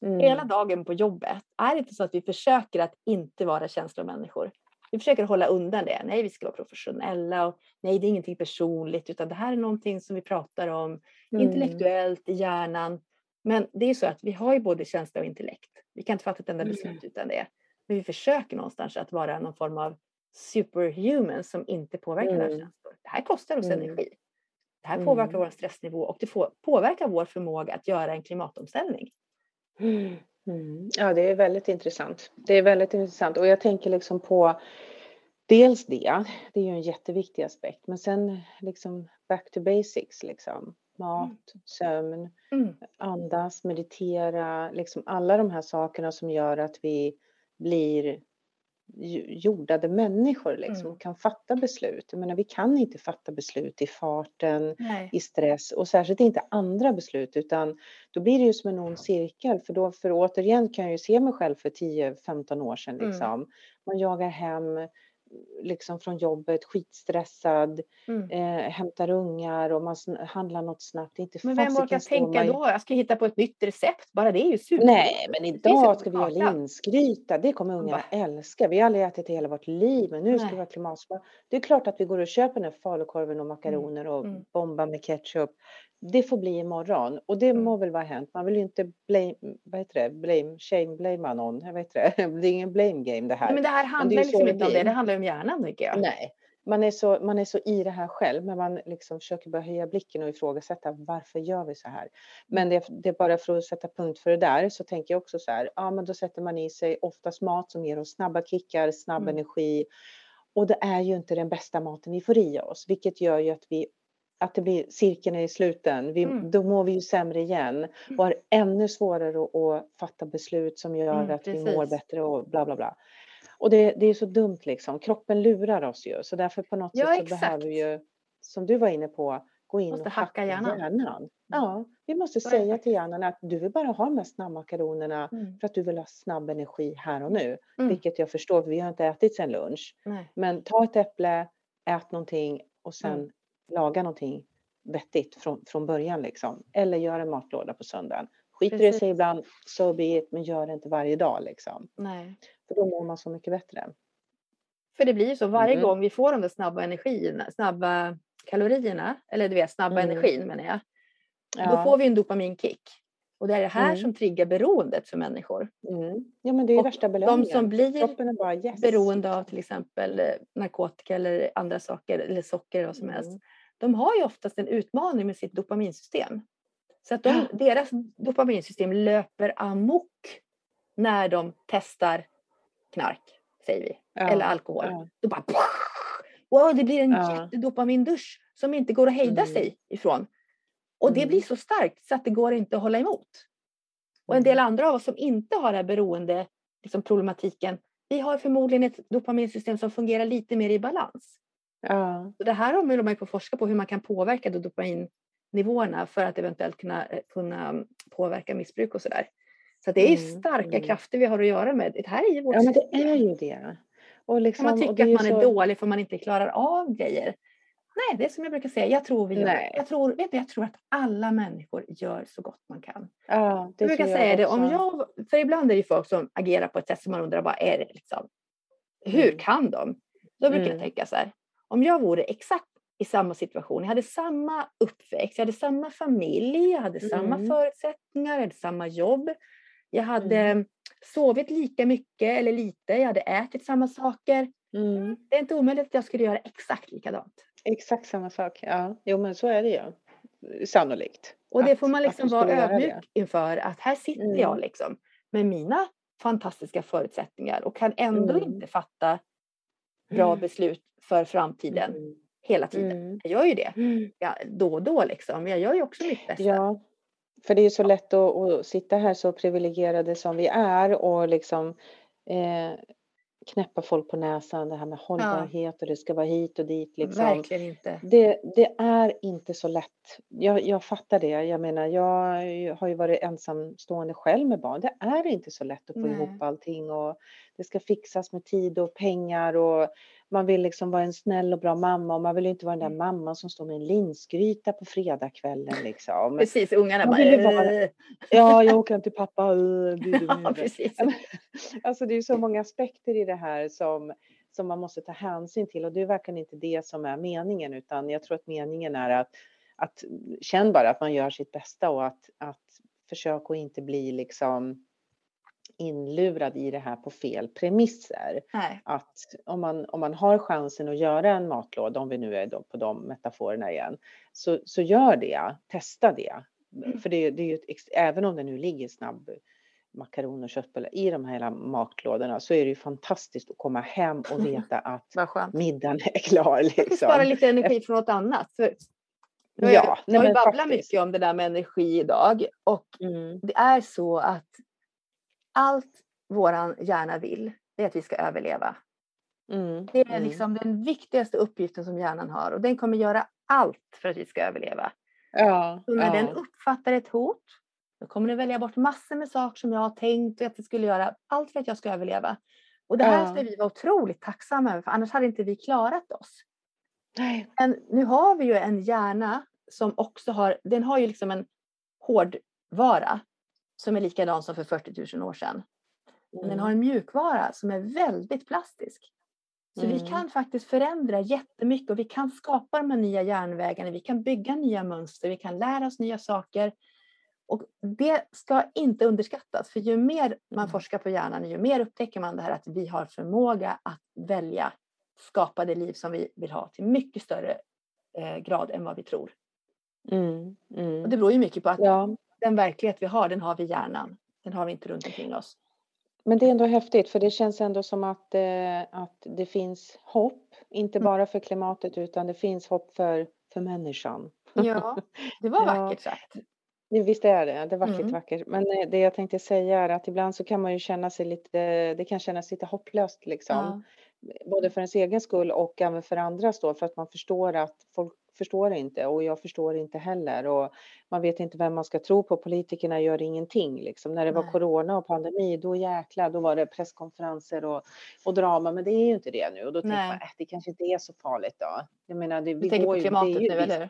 Mm. Hela dagen på jobbet, är det inte så att vi försöker att inte vara känslomänniskor? Vi försöker hålla undan det. Nej, vi ska vara professionella och nej, det är ingenting personligt, utan det här är någonting som vi pratar om Mm. intellektuellt i hjärnan. Men det är så att vi har ju både känsla och intellekt. Vi kan inte fatta ett enda Mm. beslut utan det. Men vi försöker någonstans att vara någon form av superhuman som inte påverkar våra Mm. känslor. Det här kostar oss Mm. energi. Det här påverkar Mm. vår stressnivå och det påverkar vår förmåga att göra en klimatomställning. Mm. Ja, det är väldigt intressant. Det är väldigt intressant och jag tänker liksom på dels det, det är ju en jätteviktig aspekt, men sen liksom back to basics liksom. mat, mm. sömn, mm. andas, meditera, liksom alla de här sakerna som gör att vi blir jordade människor liksom, mm. kan fatta beslut. Jag menar, vi kan inte fatta beslut i farten, Nej. i stress och särskilt inte andra beslut utan då blir det ju som en ond cirkel för då, för återigen kan jag ju se mig själv för 10-15 år sedan mm. liksom. Mm. Man jagar hem, liksom från jobbet, skitstressad, mm. eh, hämtar ungar och man handlar något snabbt. Inte men vem orkar tänka då? Jag ska hitta på ett nytt recept, bara det är ju super. Nej, men idag ska vi göra linsgryta. Det kommer ungarna Va? älska. Vi har aldrig ätit det hela vårt liv, men nu Nej. ska vi ha klimatsmart. Det är klart att vi går och köper den här falukorven och makaroner mm. och mm. bombar med ketchup det får bli imorgon och det mm. må väl vara hänt. Man vill ju inte blame, vad heter det, blame, shame, blamea någon. Jag vet det. det är ingen blame game det här. Men det här handlar det liksom inte om det, det handlar om hjärnan tycker jag. Nej, man är, så, man är så i det här själv, men man liksom försöker bara höja blicken och ifrågasätta varför gör vi så här? Men det, det, är bara för att sätta punkt för det där så tänker jag också så här, ja men då sätter man i sig oftast mat som ger oss snabba kickar, snabb mm. energi och det är ju inte den bästa maten vi får i oss, vilket gör ju att vi att det blir cirkeln är i sluten. Vi, mm. Då mår vi ju sämre igen mm. och har ännu svårare att, att fatta beslut som gör mm, att precis. vi mår bättre och bla bla bla. Och det, det, är så dumt liksom. Kroppen lurar oss ju så därför på något ja, sätt så exakt. behöver vi ju, som du var inne på, gå in måste och hacka hjärnan. hjärnan. Mm. Ja, vi måste så säga till hjärnan att du vill bara ha de här snabbmakaronerna mm. för att du vill ha snabb energi här och nu. Mm. Vilket jag förstår, för vi har inte ätit sen lunch. Nej. Men ta ett äpple, ät någonting och sen mm laga någonting vettigt från, från början liksom. Eller göra en matlåda på söndagen. Skiter det sig ibland, so be it, men gör det inte varje dag liksom. Nej. För då mår man så mycket bättre. För det blir ju så varje mm. gång vi får de där snabba energierna, snabba kalorierna, eller du vet snabba mm. energin menar jag. Ja. Då får vi en dopaminkick. Och det är det här mm. som triggar beroendet för människor. Mm. Ja men det är och värsta belöningen. De som blir bara, yes. beroende av till exempel eh, narkotika eller andra saker, eller socker eller vad som helst. De har ju oftast en utmaning med sitt dopaminsystem. Så att de, ja. deras dopaminsystem löper amok när de testar knark, säger vi, ja. eller alkohol. Ja. Då bara wow, det blir en ja. jättedopamindusch som inte går att hejda mm. sig ifrån. Och det mm. blir så starkt så att det går inte att hålla emot. Och en del mm. andra av oss som inte har den här beroende liksom problematiken, vi har förmodligen ett dopaminsystem som fungerar lite mer i balans. Ja. Så det här håller man ju på att forska på hur man kan påverka dopaminnivåerna för att eventuellt kunna, eh, kunna påverka missbruk och sådär. Så det är ju mm, starka mm. krafter vi har att göra med. Det här är ju vårt Ja, men det är ju det. Och liksom, man tycker att man så... är dålig för man inte klarar av grejer. Nej, det är som jag brukar säga, jag tror vi gör. Jag tror, vet du, jag tror att alla människor gör så gott man kan. Ja, det jag brukar säga jag det, om jag, för ibland är det folk som agerar på ett sätt som man undrar, vad är det liksom? Hur mm. kan de? Då brukar mm. jag tänka så här, om jag vore exakt i samma situation, jag hade samma uppväxt, jag hade samma familj, jag hade mm. samma förutsättningar, jag hade samma jobb, jag hade mm. sovit lika mycket eller lite, jag hade ätit samma saker. Mm. Det är inte omöjligt att jag skulle göra exakt likadant. Exakt samma sak, ja. Jo men så är det ju. Sannolikt. Och det får man liksom vara ödmjuk inför att här sitter mm. jag liksom med mina fantastiska förutsättningar och kan ändå mm. inte fatta bra mm. beslut för framtiden mm. hela tiden. Mm. Jag gör ju det mm. ja, då och då liksom. Jag gör ju också mitt bästa. Ja, för det är ju så lätt att, att sitta här så privilegierade som vi är och liksom eh, knäppa folk på näsan, det här med hållbarhet ja. och det ska vara hit och dit. Liksom. Verkligen inte. Det, det är inte så lätt. Jag, jag fattar det. Jag menar, jag har ju varit ensamstående själv med barn. Det är inte så lätt att få Nej. ihop allting och det ska fixas med tid och pengar och man vill liksom vara en snäll och bra mamma och man vill inte vara den där mm. mamman som står med en linsgryta på fredagskvällen liksom. Precis, ungarna bara... bara ja, jag åker hem till pappa. ja, precis. Alltså det är så många aspekter i det här som, som man måste ta hänsyn till och det är verkligen inte det som är meningen utan jag tror att meningen är att, att känn bara att man gör sitt bästa och att, att försöka att inte bli liksom inlurad i det här på fel premisser. Nej. Att om man, om man har chansen att göra en matlåda, om vi nu är på de metaforerna igen, så, så gör det, testa det. Mm. För det, det är ju, även om det nu ligger snabb makaroner och köttbullar i de här hela matlådorna så är det ju fantastiskt att komma hem och veta att middagen är klar. Liksom. Spara lite energi från något annat. För Ja, jag, jag har babblat mycket om det där med energi idag och mm. det är så att allt våran hjärna vill är att vi ska överleva. Mm. Det är mm. liksom den viktigaste uppgiften som hjärnan har och den kommer göra allt för att vi ska överleva. Ja, så när ja. den uppfattar ett hot då kommer den välja bort massor med saker som jag har tänkt att det skulle göra. Allt för att jag ska överleva. Och det här ja. ska vi vara otroligt tacksamma över för annars hade inte vi klarat oss. Nej. Men nu har vi ju en hjärna som också har, den har ju liksom en hårdvara som är likadan som för 40 000 år sedan. Men mm. den har en mjukvara som är väldigt plastisk. Så mm. vi kan faktiskt förändra jättemycket och vi kan skapa de här nya järnvägarna, vi kan bygga nya mönster, vi kan lära oss nya saker. Och det ska inte underskattas, för ju mer man mm. forskar på hjärnan, ju mer upptäcker man det här att vi har förmåga att välja skapa det liv som vi vill ha till mycket större eh, grad än vad vi tror. Mm, mm. Och det beror ju mycket på att ja. Den verklighet vi har, den har vi i hjärnan. Den har vi inte runt omkring oss. Men det är ändå häftigt för det känns ändå som att, eh, att det finns hopp, inte mm. bara för klimatet utan det finns hopp för, för människan. Ja, det var vackert ja. sagt. Visst är det, det är vackert mm. vackert. Men eh, det jag tänkte säga är att ibland så kan man ju känna sig lite, det kan kännas lite hopplöst liksom. Ja. Både för ens egen skull och även för andras då för att man förstår att folk förstår inte och jag förstår inte heller och man vet inte vem man ska tro på. Politikerna gör ingenting liksom. När det Nej. var corona och pandemi, då jäkla, då var det presskonferenser och, och drama, men det är ju inte det nu och då tänker man, äh, det kanske inte är så farligt då. Jag menar, det, du tänker på klimatet ju, nu eller?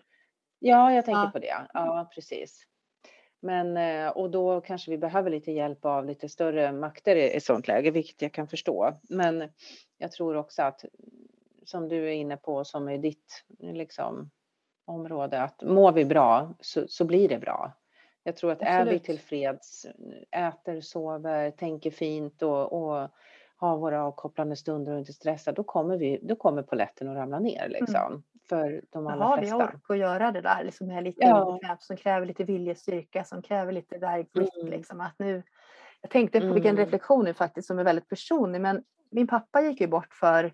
Ja, jag tänker ja. på det. Ja, precis. Men, eh, och då kanske vi behöver lite hjälp av lite större makter i ett sådant läge, vilket jag kan förstå. Men jag tror också att, som du är inne på, som är ditt liksom, område, att mår vi bra så, så blir det bra. Jag tror att Absolut. är vi tillfreds, äter, sover, tänker fint och, och har våra avkopplande stunder och inte stressar, då kommer, vi, då kommer poletten att ramla ner. Mm. Liksom. Mm för de allra Jaha, flesta. Har vi ork att göra det där liksom är lite ja. som kräver lite viljestyrka, som kräver lite där grit mm. liksom att nu jag tänkte på mm. vilken reflektion nu faktiskt som är väldigt personlig, men min pappa gick ju bort för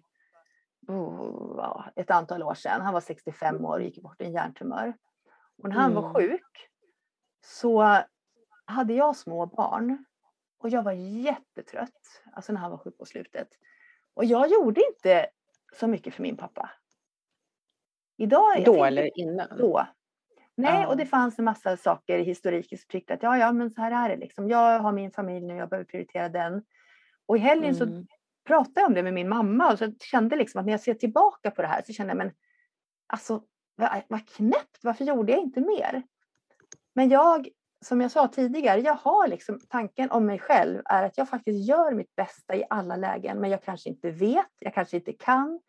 oh, ett antal år sedan. Han var 65 år och gick bort i en hjärntumör. Och när han mm. var sjuk så hade jag små barn och jag var jättetrött, alltså när han var sjuk på slutet. Och jag gjorde inte så mycket för min pappa. Idag, då eller innan? Då. Nej, ja. och det fanns en massa saker i historiken som tyckte att ja, ja, men så här är det liksom. Jag har min familj nu, jag behöver prioritera den. Och i helgen mm. så pratade jag om det med min mamma och så kände liksom att när jag ser tillbaka på det här så kände jag men alltså vad, vad knäppt, varför gjorde jag inte mer? Men jag, som jag sa tidigare, jag har liksom tanken om mig själv är att jag faktiskt gör mitt bästa i alla lägen, men jag kanske inte vet, jag kanske inte kan,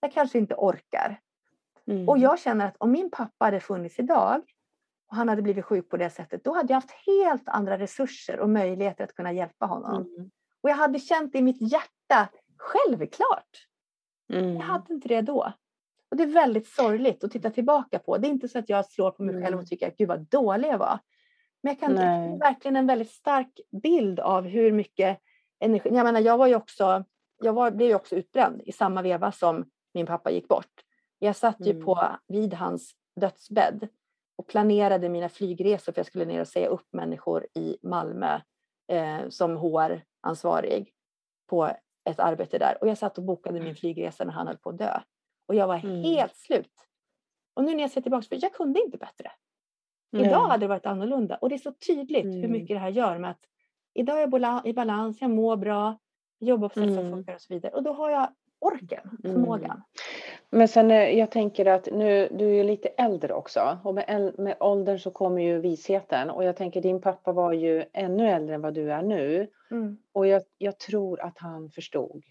jag kanske inte orkar. Mm. Och jag känner att om min pappa hade funnits idag och han hade blivit sjuk på det sättet, då hade jag haft helt andra resurser och möjligheter att kunna hjälpa honom. Mm. Och jag hade känt i mitt hjärta, självklart. Mm. Jag hade inte det då. Och det är väldigt sorgligt att titta tillbaka på. Det är inte så att jag slår på mig själv och mm. tycker att gud vad dålig jag var. Men jag kan Nej. verkligen en väldigt stark bild av hur mycket energi. Jag menar, jag var ju också, jag var, blev ju också utbränd i samma veva som min pappa gick bort. Jag satt ju mm. på, vid hans dödsbädd och planerade mina flygresor för jag skulle ner och säga upp människor i Malmö eh, som HR-ansvarig på ett arbete där. Och jag satt och bokade min mm. flygresa när han höll på att dö. Och jag var mm. helt slut. Och nu när jag ser tillbaka, för jag kunde inte bättre. Mm. Idag hade det varit annorlunda. Och det är så tydligt hur mm. mycket det här gör med att idag är jag i balans, jag mår bra, jobbar på sätt som funkar och så vidare. Och då har jag orken, förmågan. Men sen eh, jag tänker att nu, du är ju lite äldre också och med, med åldern så kommer ju visheten och jag tänker din pappa var ju ännu äldre än vad du är nu mm. och jag, jag tror att han förstod.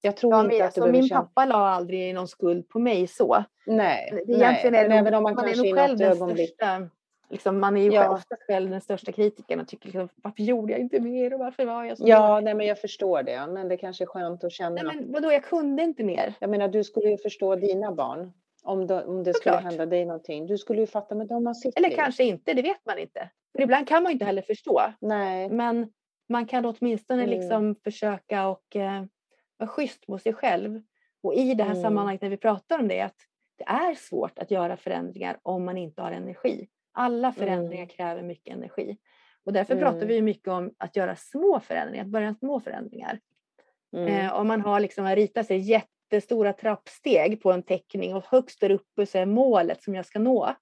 Jag tror ja, inte att alltså, min känna... pappa la aldrig någon skuld på mig så. Nej, nej. men även om man, man kanske i något ögonblick... Största Liksom, man är ju ja. ofta själv den största kritikern och tycker liksom, varför gjorde jag inte mer och varför var jag så Ja, nej, men jag förstår det, men det kanske är skönt att känna. Nej, men vadå, jag kunde inte mer. Jag menar, du skulle ju förstå dina barn om det, om det skulle hända dig någonting. Du skulle ju fatta, med de har sitt Eller liv. kanske inte, det vet man inte. För ibland kan man inte heller förstå. Nej. Men man kan åtminstone mm. liksom försöka och eh, vara schysst mot sig själv. Och i det här mm. sammanhanget när vi pratar om det, att det är svårt att göra förändringar om man inte har energi. Alla förändringar mm. kräver mycket energi. Och därför mm. pratar vi mycket om att göra små förändringar, att börja små förändringar. Mm. Eh, om man har liksom ritat sig jättestora trappsteg på en teckning och högst där uppe så är målet som jag ska nå.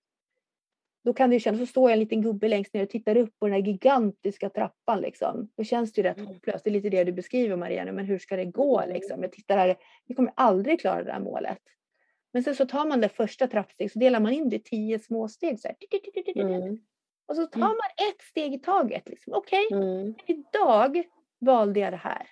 Då kan det ju kännas, så står jag en liten gubbe längst ner och tittar upp på den här gigantiska trappan liksom. Då känns det ju rätt mm. hopplöst. Det är lite det du beskriver Maria men hur ska det gå mm. liksom? Jag tittar här, vi kommer aldrig klara det här målet. Men sen så tar man det första trappsteget så delar man in det i tio små steg. Så mm. Och så tar mm. man ett steg i taget. Liksom. Okej, okay, mm. idag valde jag det här.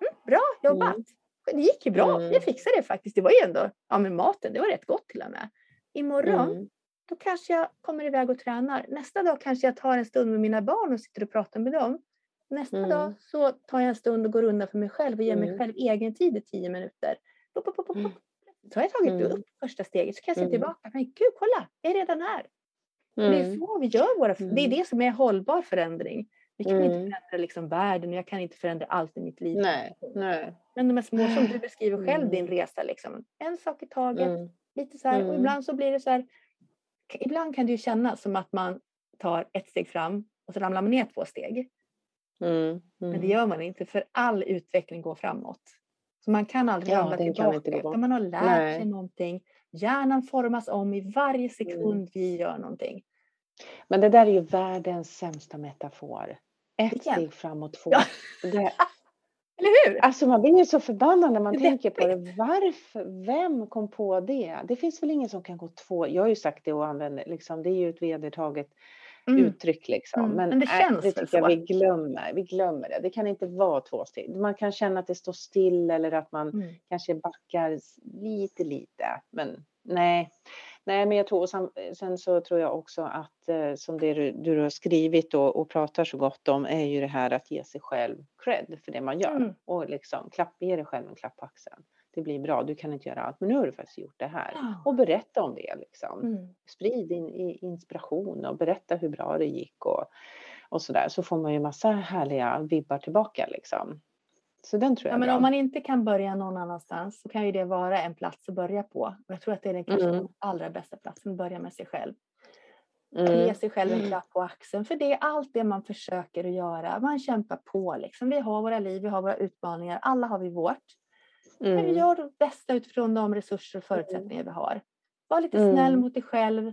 Mm, bra jobbat! Mm. Det gick ju bra. Mm. Jag fixade det faktiskt. Det var ju ändå, ja men maten, det var rätt gott till och med. Imorgon, mm. då kanske jag kommer iväg och tränar. Nästa dag kanske jag tar en stund med mina barn och sitter och pratar med dem. Nästa mm. dag så tar jag en stund och går undan för mig själv och ger mig själv egen tid i tio minuter. Pop, pop, pop, så har jag tagit mm. upp första steget så kan jag se mm. tillbaka. Men gud, kolla, jag är redan här. Mm. Det är mm. så vi gör våra, det är mm. det som är hållbar förändring. Vi kan inte mm. förändra liksom världen och jag kan inte förändra allt i mitt liv. Nej, nej. Men de här små som du beskriver själv din resa, liksom. en sak i taget. Lite så här, och ibland så blir det så här. Ibland kan det ju kännas som att man tar ett steg fram och så ramlar man ner två steg. Men det gör man inte för all utveckling går framåt. Så man kan aldrig ja, ramla tillbaka utan man har lärt Nej. sig någonting. Hjärnan formas om i varje sekund mm. vi gör någonting. Men det där är ju världens sämsta metafor. Ett Igen. steg framåt, två. Ja. Det, Eller hur? Alltså man blir ju så förbannad när man det tänker på det. Varför? Vem kom på det? Det finns väl ingen som kan gå två. Jag har ju sagt det och använder liksom. Det är ju ett vedertaget mm. uttryck liksom. Mm. Men, Men, det känns det tycker jag vi glömmer. Vi glömmer det. Det kan inte vara två steg. Man kan känna att det står still eller att man mm. kanske backar lite, lite. Men nej. Nej, men jag tror, sen, sen så tror jag också att eh, som det du, du har skrivit och, och pratar så gott om är ju det här att ge sig själv cred för det man gör mm. och liksom klapp, ge dig själv en klapp på axeln det blir bra, du kan inte göra allt, men nu har du faktiskt gjort det här. Och berätta om det liksom. Mm. Sprid din inspiration och berätta hur bra det gick och, och sådär. Så får man ju massa härliga vibbar tillbaka liksom. Så den tror jag ja, men Om man inte kan börja någon annanstans så kan ju det vara en plats att börja på. Och jag tror att det är den kanske mm. allra bästa platsen, att börja med sig själv. Mm. Ge sig själv en klapp på axeln. För det är allt det man försöker att göra. Man kämpar på liksom. Vi har våra liv, vi har våra utmaningar. Alla har vi vårt. Mm. Men vi gör det bästa utifrån de resurser och förutsättningar vi har. Var lite mm. snäll mot dig själv.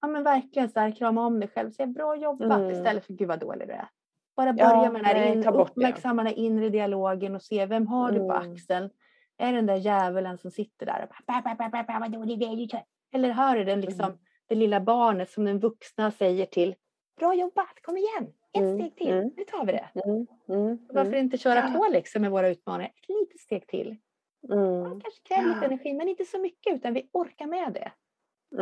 Ja men verkligen så här, krama om dig själv. Säg bra jobbat mm. istället för gud vad dålig du är. Bara börja ja, med den här in, uppmärksamma den inre dialogen och se vem har du på mm. axeln. Är det den där djävulen som sitter där och Eller hör du den liksom, mm. det lilla barnet som den vuxna säger till Bra jobbat, kom igen! Ett mm, steg till, mm. nu tar vi det. Mm, mm, Varför mm. inte köra på liksom med våra utmaningar? Ett litet steg till. Mm. Man kanske kräver lite energi, men inte så mycket, utan vi orkar med det.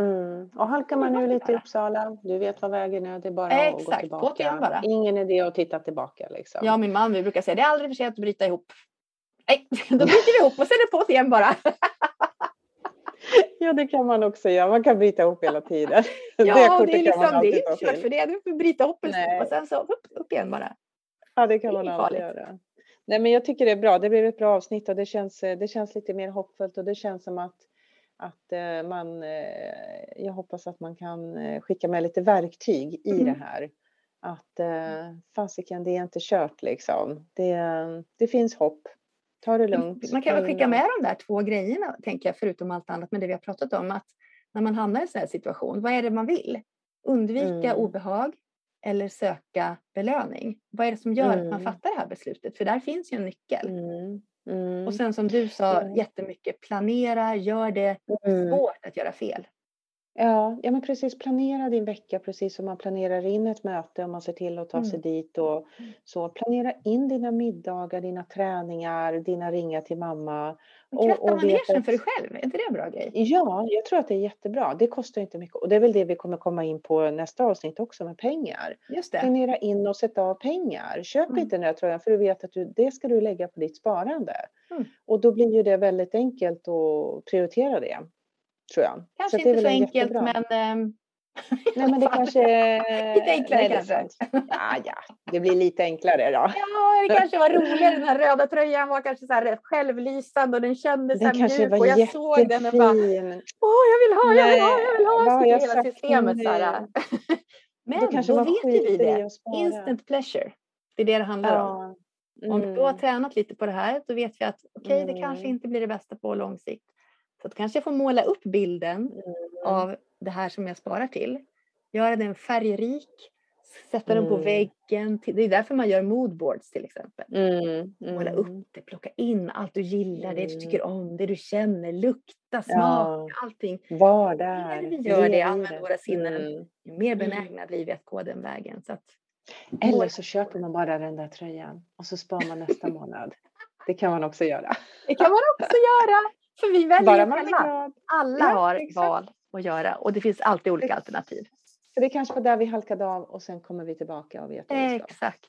Mm. Och halkar man nu lite i Uppsala, du vet vad vägen är, det är bara eh, att gå tillbaka. Bara. Ingen idé att titta tillbaka. Liksom. Jag och min man vi brukar säga det är aldrig för sent att bryta ihop. Nej, då bryter vi ihop och sen är det på igen bara. Ja, det kan man också göra. Man kan bryta ihop hela tiden. ja, det, det är liksom, det är inte kört för det. Du får bryta ihop en stund och sen så upp, upp igen bara. Ja, det kan man alltid göra. Nej, men jag tycker det är bra. Det blev ett bra avsnitt och det känns, det känns lite mer hoppfullt och det känns som att att eh, man, eh, jag hoppas att man kan eh, skicka med lite verktyg i mm. det här. Att fasiken, det är inte kört liksom. Det, det finns hopp. Ta det lugnt. Man kan väl skicka med de där två grejerna, tänker jag, förutom allt annat med det vi har pratat om. Att när man hamnar i en sån här situation, vad är det man vill? Undvika mm. obehag eller söka belöning? Vad är det som gör mm. att man mm. fattar det här beslutet? För där finns ju en nyckel. Mm. Mm. Och sen som du sa mm. jättemycket, planera, gör det mm. svårt att göra fel. Ja, ja, men precis. Planera din vecka precis som man planerar in ett möte om man ser till att ta sig mm. dit och så. Planera in dina middagar, dina träningar, dina ringar till mamma. Kratta och, och manegen för dig själv, är inte det en bra grej? Ja, jag tror att det är jättebra. Det kostar inte mycket och det är väl det vi kommer komma in på nästa avsnitt också med pengar. Just det. Planera in och sätta av pengar. Köp mm. inte den där tröjan för du vet att du, det ska du lägga på ditt sparande. Mm. Och då blir ju det väldigt enkelt att prioritera det tror jag. Kanske så inte så enkelt jättebra. men eh, Nej, men det kanske... Lite enklare Nej, det kanske. Ja, ja, det blir lite enklare då. Ja, det kanske var roligare. Den här röda tröjan var kanske så här självlysande och den kändes så Den här kanske mjuk och jag såg den och bara jättefin. Åh, jag vill ha, jag vill ha, jag vill ha. Så jag hela systemet så här. Men Då kanske vet ju vi det. Instant pleasure. Det är det det handlar om. Ja. Om du har Mm. tränat lite på det här, då vet vi att okej, det kanske Mm. inte blir det bästa på lång sikt. Så att kanske jag får måla upp bilden Mm. av det här som jag sparar till. Göra den färgrik, sätta den på Mm. väggen. Det är därför man gör moodboards till exempel. Mm. Måla Mm. upp det, plocka in allt du gillar, det du Mm. tycker om, det du känner, lukta, smaka, Ja. allting. Var Ju där. mer vi gör det, använder våra sinnen, Mm. ju mer Mm. benägna blir vi att gå den vägen. Så att, Eller så köper man bara den där tröjan och så sparar man nästa månad. Det kan man också göra. det kan man också göra, för vi väljer Bara man själva. Alla Ja, har exakt. val att göra och det finns alltid olika Ex- alternativ. För det kanske var där vi halkade av och sen kommer vi tillbaka och vet ska. Exakt.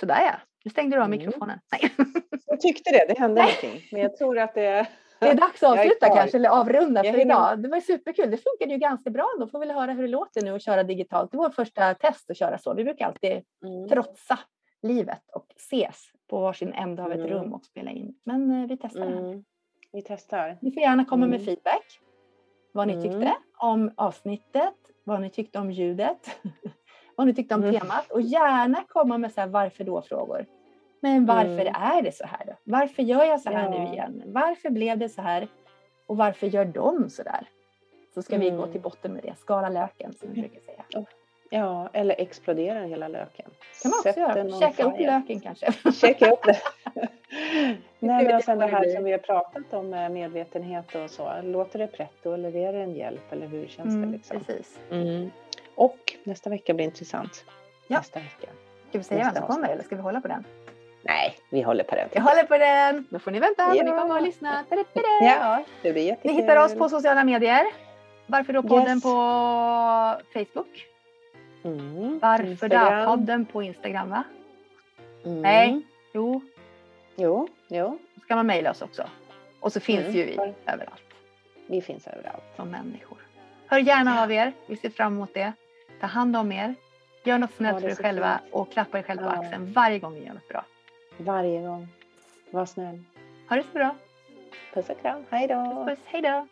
Sådär ja, nu stängde du av Mm. mikrofonen. Nej. Jag tyckte det, det hände någonting. Men jag tror att det... Det är dags att avsluta kanske, eller avrunda för idag. Det var superkul. Det funkade ju ganska bra. Då får vi höra hur det låter nu att köra digitalt. Det var vårt första test att köra så. Vi brukar alltid Mm. trotsa livet och ses på varsin ände av ett Mm. rum och spela in. Men eh, vi testar det här. Vi testar. Ni får gärna komma med Mm. feedback. Vad ni Mm. tyckte om avsnittet, vad ni tyckte om ljudet, vad ni tyckte om Mm. temat och gärna komma med så här varför då-frågor. Men varför Mm. är det så här då? Varför gör jag så här Ja. nu igen? Varför blev det så här? Och varför gör de så där? Så ska vi gå Mm. till botten med det. Skala löken som vi brukar säga. Ja, eller explodera hela löken. kan man också Sätt göra. Käka upp löken kanske. Checka upp det. Nej, men sen vad det det här som vi har pratat om med medvetenhet och så. Låter det pretto eller är det en hjälp eller hur känns det Mm, liksom? precis. Mm. Och nästa vecka blir intressant. Ja. Nästa vecka. Ska vi säga vem som kommer eller ska vi hålla på den? Nej, vi håller på den. Jag håller på den. Då får ni vänta Ja. ni kommer och lyssna. Ja, det blir Ni jättekul. hittar oss på sociala medier. Varför då podden Yes. på Facebook? Mm. Varför då Instagram. podden på Instagram va? Mm. Nej. Jo, Jo, jo, så ska man mejla oss också. Och så finns Mm. ju vi överallt vi finns överallt. som människor. Hör gärna av er. Vi ser fram emot det. Ta hand om er. Gör något snällt för er själva fint. och klappa er själva på axeln varje gång ni gör något bra. Varje gång. Var snäll. Ha det så bra. Puss och kram. Hej då. Puss puss. Hej då.